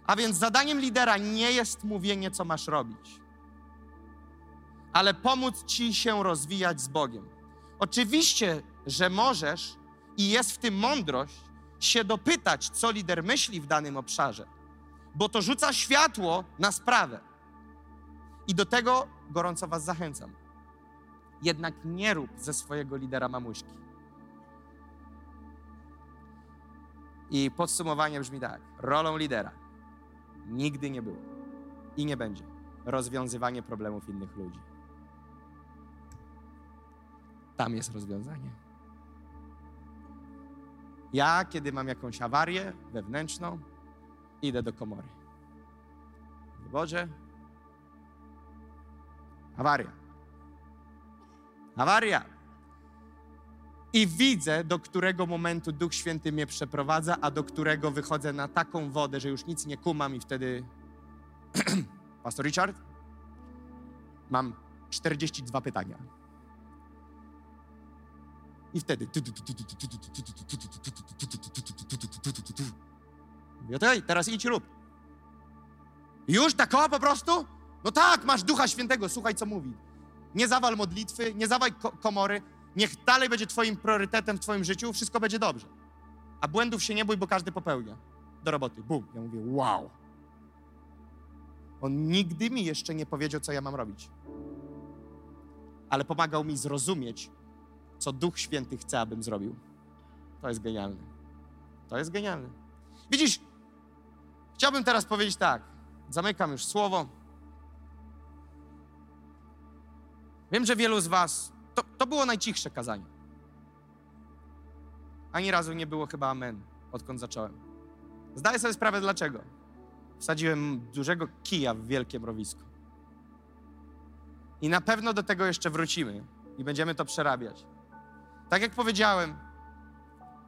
Speaker 2: A więc zadaniem lidera nie jest mówienie, co masz robić, ale pomóc ci się rozwijać z Bogiem. Oczywiście, że możesz i jest w tym mądrość, się dopytać, co lider myśli w danym obszarze, bo to rzuca światło na sprawę. I do tego gorąco Was zachęcam. Jednak nie rób ze swojego lidera mamuśki. I podsumowanie brzmi tak: rolą lidera nigdy nie było i nie będzie rozwiązywanie problemów innych ludzi. Tam jest rozwiązanie. Ja, kiedy mam jakąś awarię wewnętrzną, idę do komory. Boże, awaria. Awaria. I widzę, do którego momentu Duch Święty mnie przeprowadza, a do którego wychodzę na taką wodę, że już nic nie kumam i wtedy... Pastor Richard, mam 42 pytania. I wtedy. Mówię, okej, teraz idź rób. Już tak o po prostu? No tak, masz Ducha Świętego, słuchaj co mówi. Nie zawal modlitwy, nie zawal ko komory, niech dalej będzie twoim priorytetem w twoim życiu, wszystko będzie dobrze. A błędów się nie bój, bo każdy popełnia. Do roboty, bum. Ja mówię, wow. On nigdy mi jeszcze nie powiedział, co ja mam robić. Ale pomagał mi zrozumieć, co Duch Święty chce, abym zrobił. To jest genialne. To jest genialne. Widzisz, chciałbym teraz powiedzieć tak. Zamykam już słowo. Wiem, że wielu z Was. To, to było najcichsze kazanie. Ani razu nie było chyba amen, odkąd zacząłem. Zdaję sobie sprawę dlaczego. Wsadziłem dużego kija w wielkie mrowisko. I na pewno do tego jeszcze wrócimy i będziemy to przerabiać. Tak jak powiedziałem,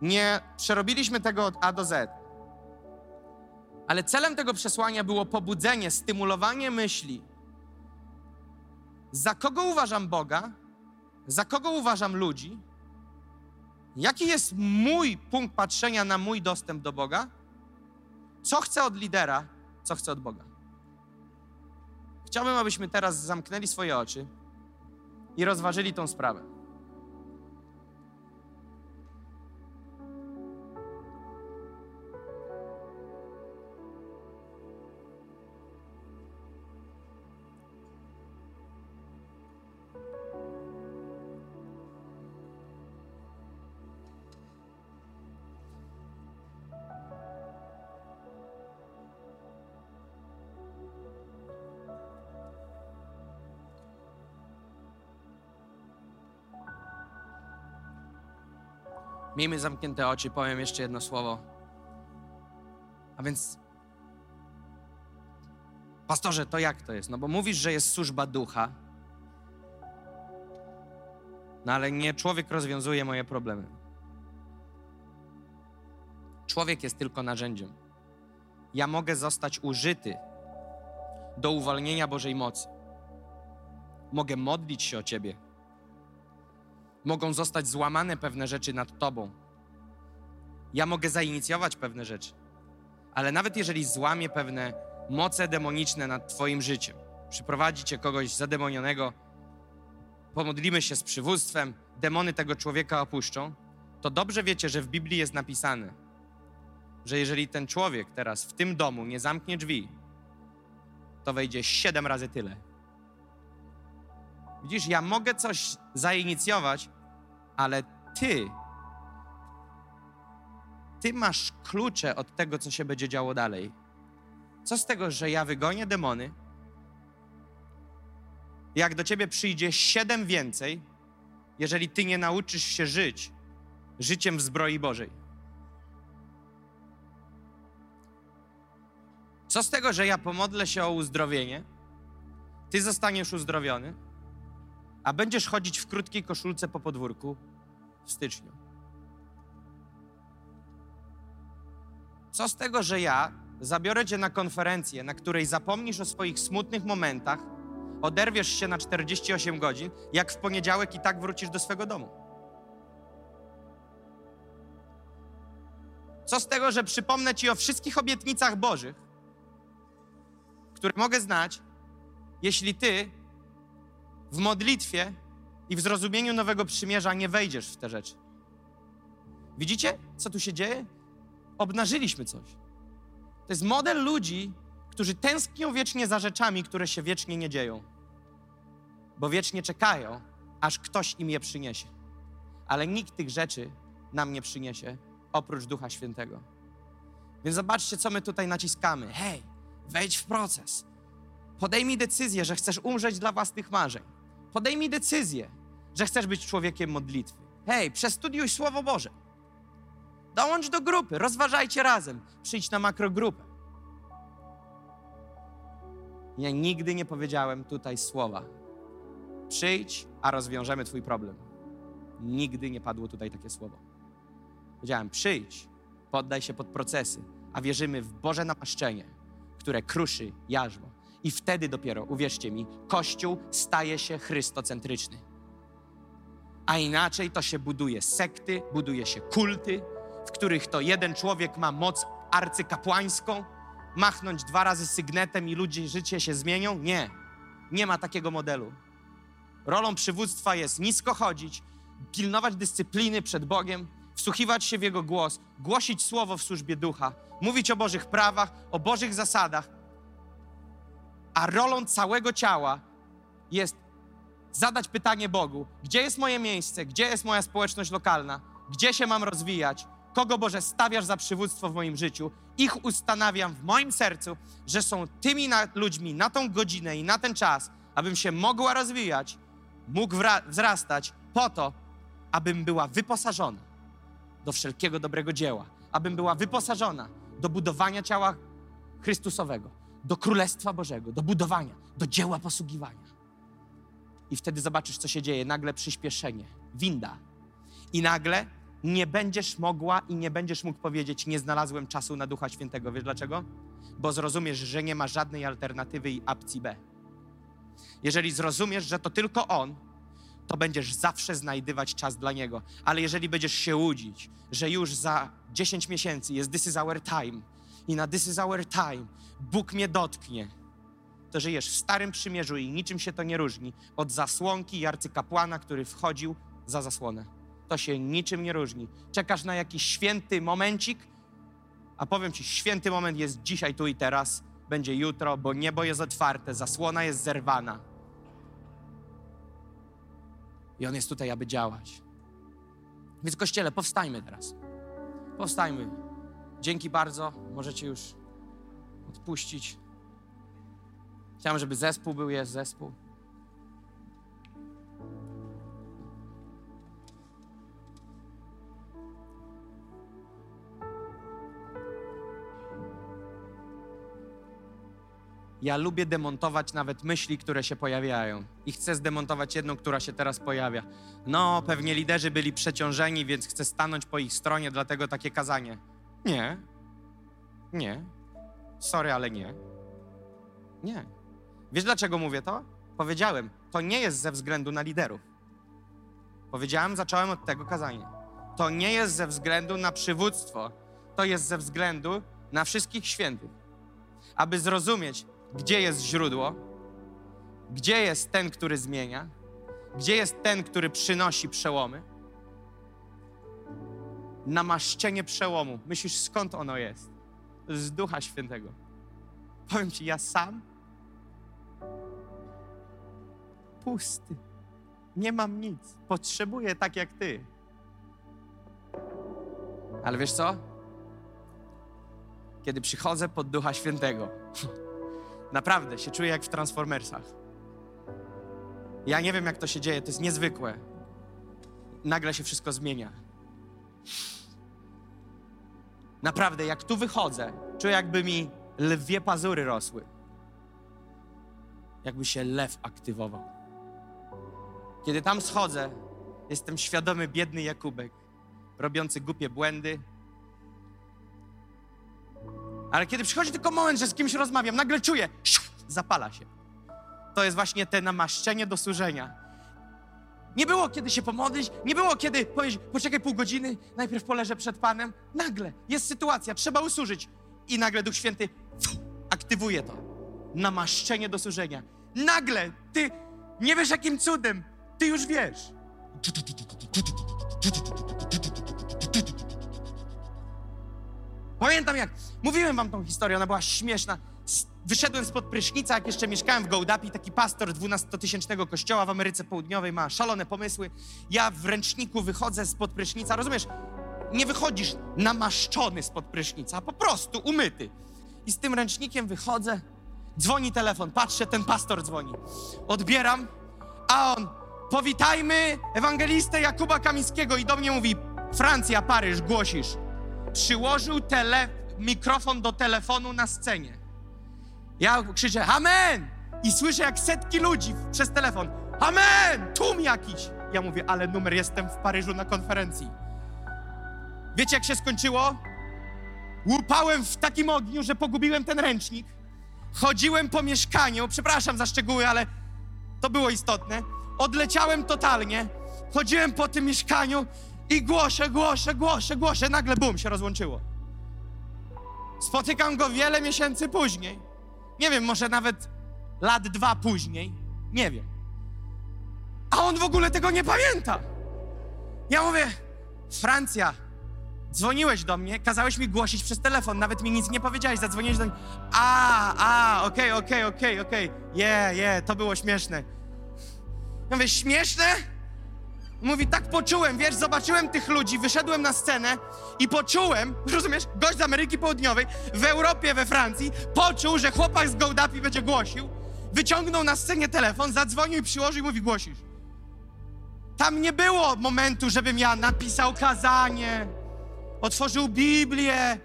Speaker 2: nie przerobiliśmy tego od A do Z. Ale celem tego przesłania było pobudzenie, stymulowanie myśli. Za kogo uważam Boga? Za kogo uważam ludzi? Jaki jest mój punkt patrzenia na mój dostęp do Boga? Co chcę od lidera? Co chcę od Boga? Chciałbym, abyśmy teraz zamknęli swoje oczy i rozważyli tą sprawę. Miejmy zamknięte oczy, powiem jeszcze jedno słowo. A więc, pastorze, to jak to jest? No bo mówisz, że jest służba ducha, no ale nie człowiek rozwiązuje moje problemy. Człowiek jest tylko narzędziem. Ja mogę zostać użyty do uwolnienia Bożej mocy. Mogę modlić się o Ciebie mogą zostać złamane pewne rzeczy nad tobą. Ja mogę zainicjować pewne rzeczy, ale nawet jeżeli złamię pewne moce demoniczne nad twoim życiem, przyprowadzicie kogoś zademonionego, pomodlimy się z przywództwem, demony tego człowieka opuszczą, to dobrze wiecie, że w Biblii jest napisane, że jeżeli ten człowiek teraz w tym domu nie zamknie drzwi, to wejdzie siedem razy tyle. Widzisz, ja mogę coś zainicjować, ale ty, ty masz klucze od tego, co się będzie działo dalej. Co z tego, że ja wygonię demony, jak do ciebie przyjdzie siedem więcej, jeżeli ty nie nauczysz się żyć życiem w zbroi Bożej? Co z tego, że ja pomodlę się o uzdrowienie, ty zostaniesz uzdrowiony, a będziesz chodzić w krótkiej koszulce po podwórku w styczniu. Co z tego, że ja zabiorę cię na konferencję, na której zapomnisz o swoich smutnych momentach, oderwiesz się na 48 godzin, jak w poniedziałek i tak wrócisz do swego domu? Co z tego, że przypomnę ci o wszystkich obietnicach Bożych, które mogę znać, jeśli ty w modlitwie i w zrozumieniu nowego przymierza nie wejdziesz w te rzeczy. Widzicie, co tu się dzieje? obnażyliśmy coś. To jest model ludzi, którzy tęsknią wiecznie za rzeczami, które się wiecznie nie dzieją. Bo wiecznie czekają, aż ktoś im je przyniesie. Ale nikt tych rzeczy nam nie przyniesie, oprócz Ducha Świętego. Więc zobaczcie, co my tutaj naciskamy. Hej, wejdź w proces. Podejmij decyzję, że chcesz umrzeć dla własnych marzeń. Podejmij decyzję, że chcesz być człowiekiem modlitwy. Hej, przestudiuj Słowo Boże. Dołącz do grupy, rozważajcie razem. Przyjdź na makrogrupę. Ja nigdy nie powiedziałem tutaj słowa. Przyjdź, a rozwiążemy Twój problem. Nigdy nie padło tutaj takie słowo. Powiedziałem: przyjdź, poddaj się pod procesy, a wierzymy w Boże namaszczenie, które kruszy jarzmo. I wtedy dopiero, uwierzcie mi, Kościół staje się chrystocentryczny. A inaczej to się buduje sekty, buduje się kulty, w których to jeden człowiek ma moc arcykapłańską, machnąć dwa razy sygnetem i ludzie życie się zmienią? Nie. Nie ma takiego modelu. Rolą przywództwa jest nisko chodzić, pilnować dyscypliny przed Bogiem, wsłuchiwać się w Jego głos, głosić słowo w służbie ducha, mówić o Bożych prawach, o Bożych zasadach. A rolą całego ciała jest zadać pytanie Bogu: gdzie jest moje miejsce, gdzie jest moja społeczność lokalna, gdzie się mam rozwijać, kogo Boże stawiasz za przywództwo w moim życiu. Ich ustanawiam w moim sercu, że są tymi na, ludźmi na tą godzinę i na ten czas, abym się mogła rozwijać, mógł wzrastać po to, abym była wyposażona do wszelkiego dobrego dzieła, abym była wyposażona do budowania ciała Chrystusowego, do Królestwa Bożego, do budowania, do dzieła posługiwania. I wtedy zobaczysz, co się dzieje. Nagle przyspieszenie, winda. I nagle nie będziesz mogła i nie będziesz mógł powiedzieć: Nie znalazłem czasu na Ducha Świętego. Wiesz dlaczego? Bo zrozumiesz, że nie ma żadnej alternatywy i opcji B. Jeżeli zrozumiesz, że to tylko On, to będziesz zawsze znajdywać czas dla Niego. Ale jeżeli będziesz się łudzić, że już za 10 miesięcy jest This is our time i na This is our time Bóg mnie dotknie, to żyjesz w Starym Przymierzu i niczym się to nie różni od zasłonki i arcykapłana, który wchodził za zasłonę. To się niczym nie różni. Czekasz na jakiś święty momencik, a powiem Ci, święty moment jest dzisiaj, tu i teraz, będzie jutro, bo niebo jest otwarte, zasłona jest zerwana. I On jest tutaj, aby działać. Więc Kościele, powstajmy teraz. Powstajmy. Dzięki bardzo. Możecie już odpuścić. Chciałem, żeby zespół był, jest zespół. Ja lubię demontować nawet myśli, które się pojawiają. I chcę zdemontować jedną, która się teraz pojawia. No, pewnie liderzy byli przeciążeni, więc chcę stanąć po ich stronie, dlatego takie kazanie. Nie. Nie. Sorry, ale nie. Nie. Wiesz dlaczego mówię to? Powiedziałem, to nie jest ze względu na liderów. Powiedziałem, zacząłem od tego kazania. To nie jest ze względu na przywództwo, to jest ze względu na wszystkich świętych. Aby zrozumieć, gdzie jest źródło, gdzie jest ten, który zmienia, gdzie jest ten, który przynosi przełomy. Namaszczenie przełomu. Myślisz, skąd ono jest? Z Ducha Świętego. Powiem Ci, ja sam pusty. Nie mam nic. Potrzebuję tak jak Ty. Ale wiesz co? Kiedy przychodzę pod Ducha Świętego, [laughs] Naprawdę się czuję jak w Transformersach. Ja nie wiem, jak to się dzieje, to jest niezwykłe. Nagle się wszystko zmienia. Naprawdę, jak tu wychodzę, czuję, jakby mi lwie pazury rosły. Jakby się lew aktywował. Kiedy tam schodzę, jestem świadomy biedny Jakubek, robiący głupie błędy, ale kiedy przychodzi tylko moment, że z kimś rozmawiam, nagle czuję, zapala się. To jest właśnie te namaszczenie do służenia. Nie było kiedy się pomodlić, nie było kiedy powiedzieć, poczekaj pół godziny, najpierw poleżę przed Panem. Nagle jest sytuacja, trzeba usłużyć. I nagle Duch Święty aktywuje to. Namaszczenie do służenia. Nagle ty nie wiesz jakim cudem, ty już wiesz. Pamiętam jak, mówiłem wam tą historię, ona była śmieszna. Wyszedłem spod prysznica, jak jeszcze mieszkałem w Gołdapi, taki pastor 12-tysięcznego kościoła w Ameryce Południowej ma szalone pomysły. Ja w ręczniku wychodzę spod prysznica, rozumiesz? Nie wychodzisz namaszczony spod prysznica, po prostu umyty. I z tym ręcznikiem wychodzę, dzwoni telefon, patrzę, ten pastor dzwoni. Odbieram, a on, powitajmy ewangelistę Jakuba Kamińskiego i do mnie mówi, Francja, Paryż, głosisz. Przyłożył tele, mikrofon do telefonu na scenie. Ja krzyczę, amen! I słyszę jak setki ludzi przez telefon, amen! Tłum jakiś. Ja mówię, ale numer jestem w Paryżu na konferencji. Wiecie jak się skończyło? Łupałem w takim ogniu, że pogubiłem ten ręcznik. Chodziłem po mieszkaniu, przepraszam za szczegóły, ale to było istotne. Odleciałem totalnie. Chodziłem po tym mieszkaniu i głoszę, głoszę, głoszę, głoszę. Nagle bum, się rozłączyło. Spotykam go wiele miesięcy później. Nie wiem, może nawet lat dwa później. Nie wiem. A on w ogóle tego nie pamięta. Ja mówię, Francja, dzwoniłeś do mnie, kazałeś mi głosić przez telefon, nawet mi nic nie powiedziałeś, zadzwoniłeś do mnie. A, a, okej, okej, okej, okej. Je, je, to było śmieszne. Ja mówię, śmieszne? Mówi, tak poczułem, wiesz, zobaczyłem tych ludzi, wyszedłem na scenę i poczułem, [laughs] rozumiesz, gość z Ameryki Południowej, w Europie, we Francji, poczuł, że chłopak z Gołdapi będzie głosił, wyciągnął na scenie telefon, zadzwonił i przyłożył i mówi, głosisz. Tam nie było momentu, żebym ja napisał kazanie, otworzył Biblię,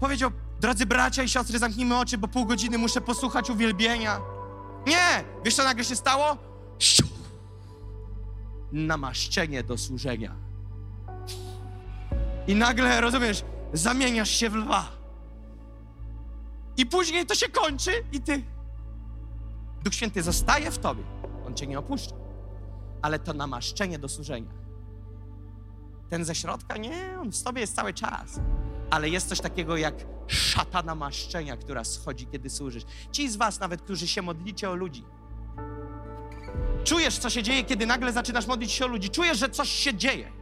Speaker 2: powiedział, drodzy bracia i siostry, zamknijmy oczy, bo pół godziny muszę posłuchać uwielbienia. Nie! Wiesz, co nagle się stało? Siu! Namaszczenie do służenia. I nagle, rozumiesz, zamieniasz się w lwa. I później to się kończy i ty... Duch Święty zostaje w tobie. On cię nie opuszcza. Ale to namaszczenie do służenia. Ten ze środka, nie, on w sobie jest cały czas. Ale jest coś takiego jak szata namaszczenia, która schodzi, kiedy służysz. Ci z was nawet, którzy się modlicie o ludzi, czujesz, co się dzieje, kiedy nagle zaczynasz modlić się o ludzi. Czujesz, że coś się dzieje,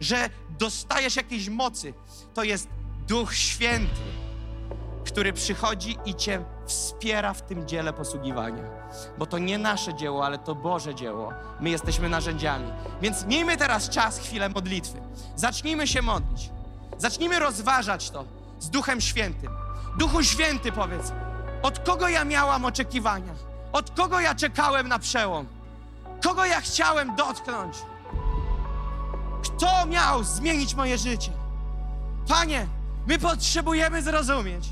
Speaker 2: że dostajesz jakiejś mocy. To jest Duch Święty, który przychodzi i cię wspiera w tym dziele posługiwania. Bo to nie nasze dzieło, ale to Boże dzieło. My jesteśmy narzędziami. Więc miejmy teraz czas, chwilę modlitwy. Zacznijmy się modlić. Zacznijmy rozważać to z Duchem Świętym. Duchu Święty, powiedz, od kogo ja miałam oczekiwania? Od kogo ja czekałem na przełom? Kogo ja chciałem dotknąć? Kto miał zmienić moje życie? Panie, my potrzebujemy zrozumieć,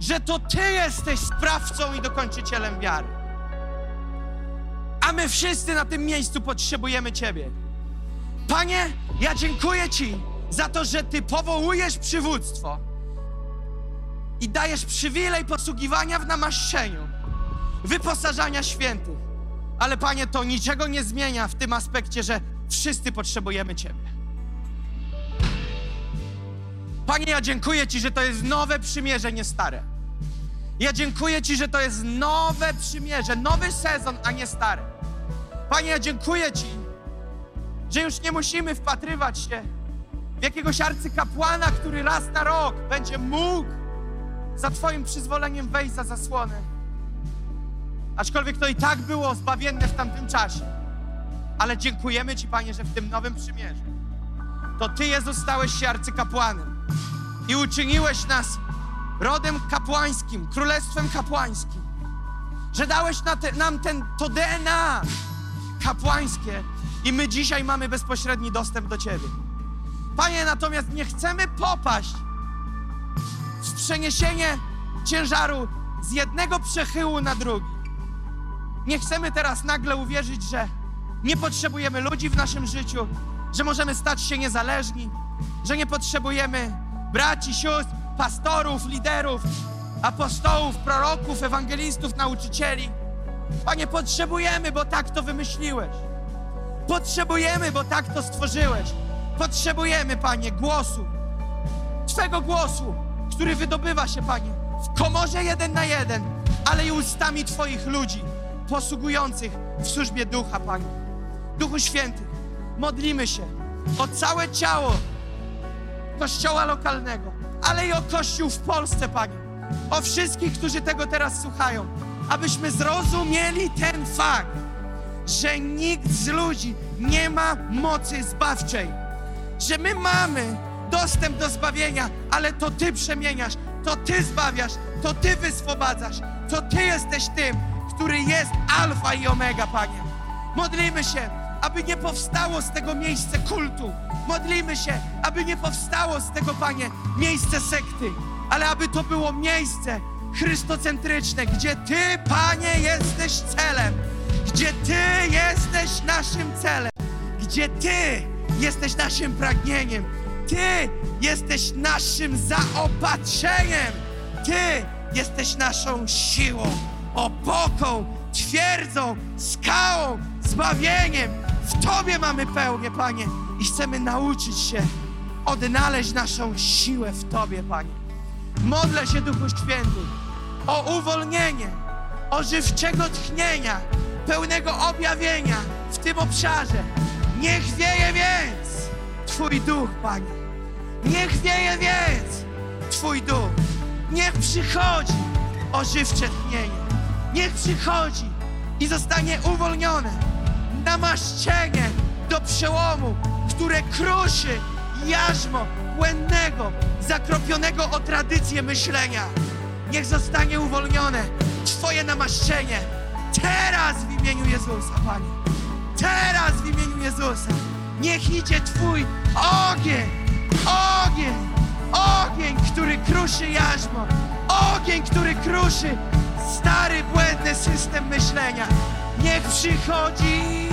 Speaker 2: że to Ty jesteś sprawcą i dokończycielem wiary. A my wszyscy na tym miejscu potrzebujemy Ciebie. Panie, ja dziękuję Ci za to, że Ty powołujesz przywództwo i dajesz przywilej posługiwania w namaszczeniu, wyposażania świętych. Ale Panie, to niczego nie zmienia w tym aspekcie, że wszyscy potrzebujemy Ciebie. Panie, ja dziękuję Ci, że to jest nowe przymierze, nie stare. Ja dziękuję Ci, że to jest nowe przymierze, nowy sezon, a nie stary. Panie, ja dziękuję Ci, że już nie musimy wpatrywać się w jakiegoś arcykapłana, który raz na rok będzie mógł za Twoim przyzwoleniem wejść za zasłonę. Aczkolwiek to i tak było zbawienne w tamtym czasie. Ale dziękujemy Ci, Panie, że w tym nowym przymierzu to Ty, Jezus, stałeś się arcykapłanem i uczyniłeś nas rodem kapłańskim, królestwem kapłańskim. Że dałeś na te, nam ten, to DNA kapłańskie i my dzisiaj mamy bezpośredni dostęp do Ciebie. Panie, natomiast nie chcemy popaść w przeniesienie ciężaru z jednego przechyłu na drugi. Nie chcemy teraz nagle uwierzyć, że nie potrzebujemy ludzi w naszym życiu, że możemy stać się niezależni, że nie potrzebujemy braci, sióstr, pastorów, liderów, apostołów, proroków, ewangelistów, nauczycieli. Panie, potrzebujemy, bo tak to wymyśliłeś. Potrzebujemy, bo tak to stworzyłeś. Potrzebujemy, Panie, głosu, Twego głosu, który wydobywa się, Panie, w komorze jeden na jeden, ale i ustami Twoich ludzi, posługujących w służbie Ducha, Panie. Duchu Święty, modlimy się o całe ciało Kościoła lokalnego, ale i o Kościół w Polsce, Panie. O wszystkich, którzy tego teraz słuchają. Abyśmy zrozumieli ten fakt, że nikt z ludzi nie ma mocy zbawczej. Że my mamy dostęp do zbawienia, ale to Ty przemieniasz, to Ty zbawiasz, to Ty wyswobadzasz, to Ty jesteś tym, który jest alfa i omega, Panie. Modlimy się, aby nie powstało z tego miejsce kultu. Modlimy się, aby nie powstało z tego, Panie, miejsce sekty, ale aby to było miejsce chrystocentryczne, gdzie Ty, Panie, jesteś celem, gdzie Ty jesteś naszym celem, gdzie Ty jesteś naszym pragnieniem, Ty jesteś naszym zaopatrzeniem, Ty jesteś naszą siłą, opoką, twierdzą, skałą, zbawieniem. W Tobie mamy pełnię, Panie, i chcemy nauczyć się odnaleźć naszą siłę w Tobie, Panie. Modlę się, Duchu Święty, o uwolnienie ożywczego tchnienia, pełnego objawienia w tym obszarze. Niech wieje więc Twój duch, Panie. Niech wieje więc Twój duch. Niech przychodzi ożywcze tchnienie. Niech przychodzi i zostanie uwolnione namaszczenie do przełomu, które kruszy jarzmo błędnego, zakropionego o tradycję myślenia. Niech zostanie uwolnione Twoje namaszczenie teraz w imieniu Jezusa, Panie. Teraz w imieniu Jezusa. Niech idzie Twój ogień, ogień, ogień, który kruszy jarzmo, ogień, który kruszy stary, błędny system myślenia. Niech przychodzi.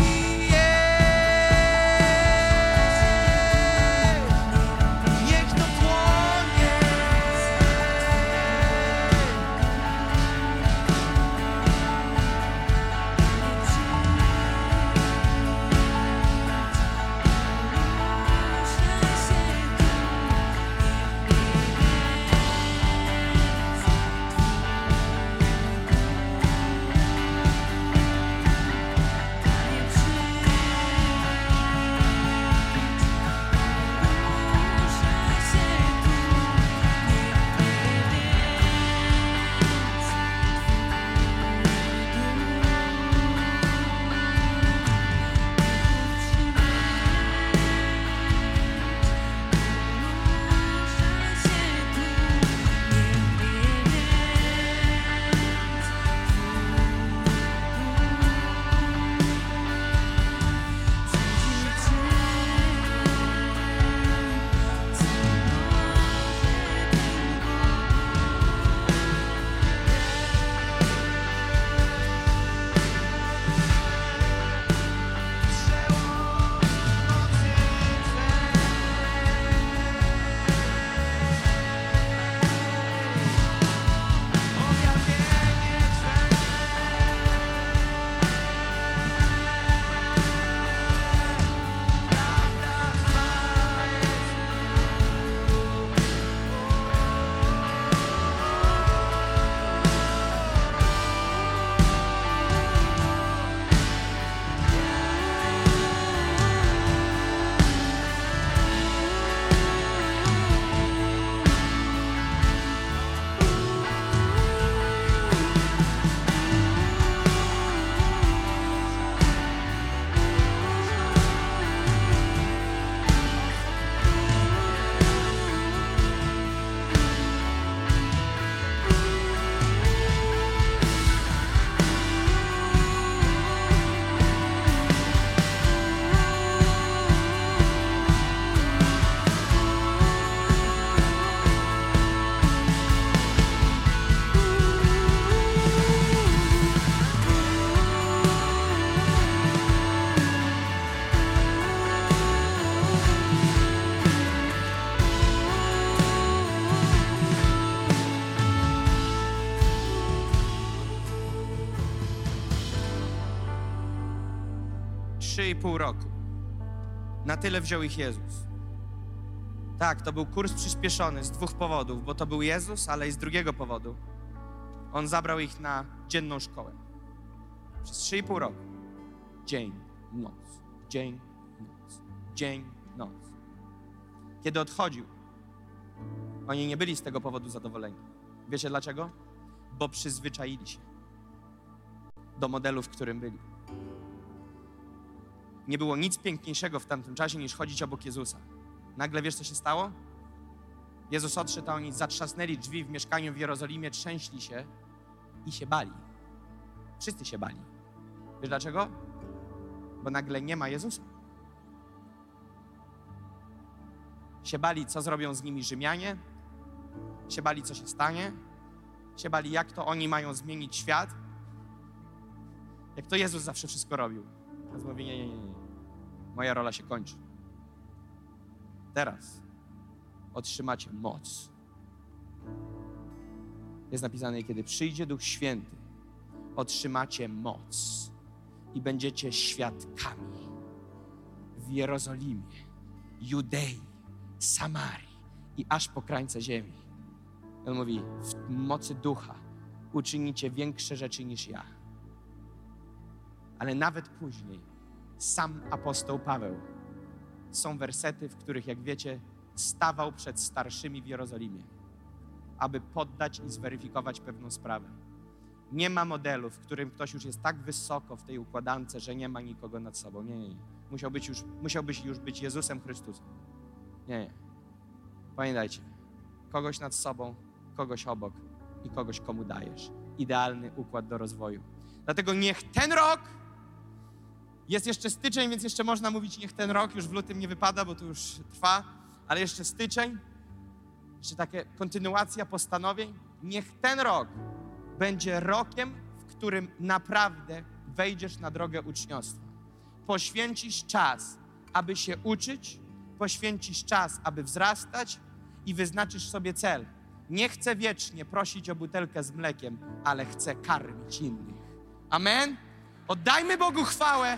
Speaker 2: 3,5 roku. Na tyle wziął ich Jezus. Tak, to był kurs przyspieszony z dwóch powodów, bo to był Jezus, ale i z drugiego powodu. On zabrał ich na dzienną szkołę. Przez 3,5 roku. Dzień, noc, dzień, noc, dzień, noc. Kiedy odchodził, oni nie byli z tego powodu zadowoleni. Wiecie dlaczego? Bo przyzwyczaili się do modelu, w którym byli. Nie było nic piękniejszego w tamtym czasie niż chodzić obok Jezusa. Nagle wiesz, co się stało? Jezus odszedł, a oni zatrzasnęli drzwi w mieszkaniu w Jerozolimie, trzęśli się i się bali. Wszyscy się bali. Wiesz dlaczego? Bo nagle nie ma Jezusa. Się bali, co zrobią z nimi Rzymianie, się bali, co się stanie, się bali, jak to oni mają zmienić świat, jak to Jezus zawsze wszystko robił. Więc mówi, nie, nie, nie, nie. Moja rola się kończy. Teraz otrzymacie moc. Jest napisane, kiedy przyjdzie Duch Święty, otrzymacie moc i będziecie świadkami w Jerozolimie, Judei, Samarii i aż po krańce ziemi. On mówi, w mocy ducha uczynicie większe rzeczy niż ja. Ale nawet później, sam apostoł Paweł, są wersety, w których, jak wiecie, stawał przed starszymi w Jerozolimie, aby poddać i zweryfikować pewną sprawę. Nie ma modelu, w którym ktoś już jest tak wysoko w tej układance, że nie ma nikogo nad sobą. Nie, nie, nie. Musiał być już, musiałbyś już być Jezusem Chrystusem. Nie, nie. Pamiętajcie, kogoś nad sobą, kogoś obok i kogoś komu dajesz. Idealny układ do rozwoju. Dlatego niech ten rok, jest jeszcze styczeń, więc jeszcze można mówić niech ten rok, już w lutym nie wypada, bo to już trwa, ale jeszcze styczeń, jeszcze takie kontynuacja postanowień, niech ten rok będzie rokiem, w którym naprawdę wejdziesz na drogę uczniostwa. Poświęcisz czas, aby się uczyć, poświęcisz czas, aby wzrastać i wyznaczysz sobie cel. Nie chcę wiecznie prosić o butelkę z mlekiem, ale chcę karmić innych. Amen? Oddajmy Bogu chwałę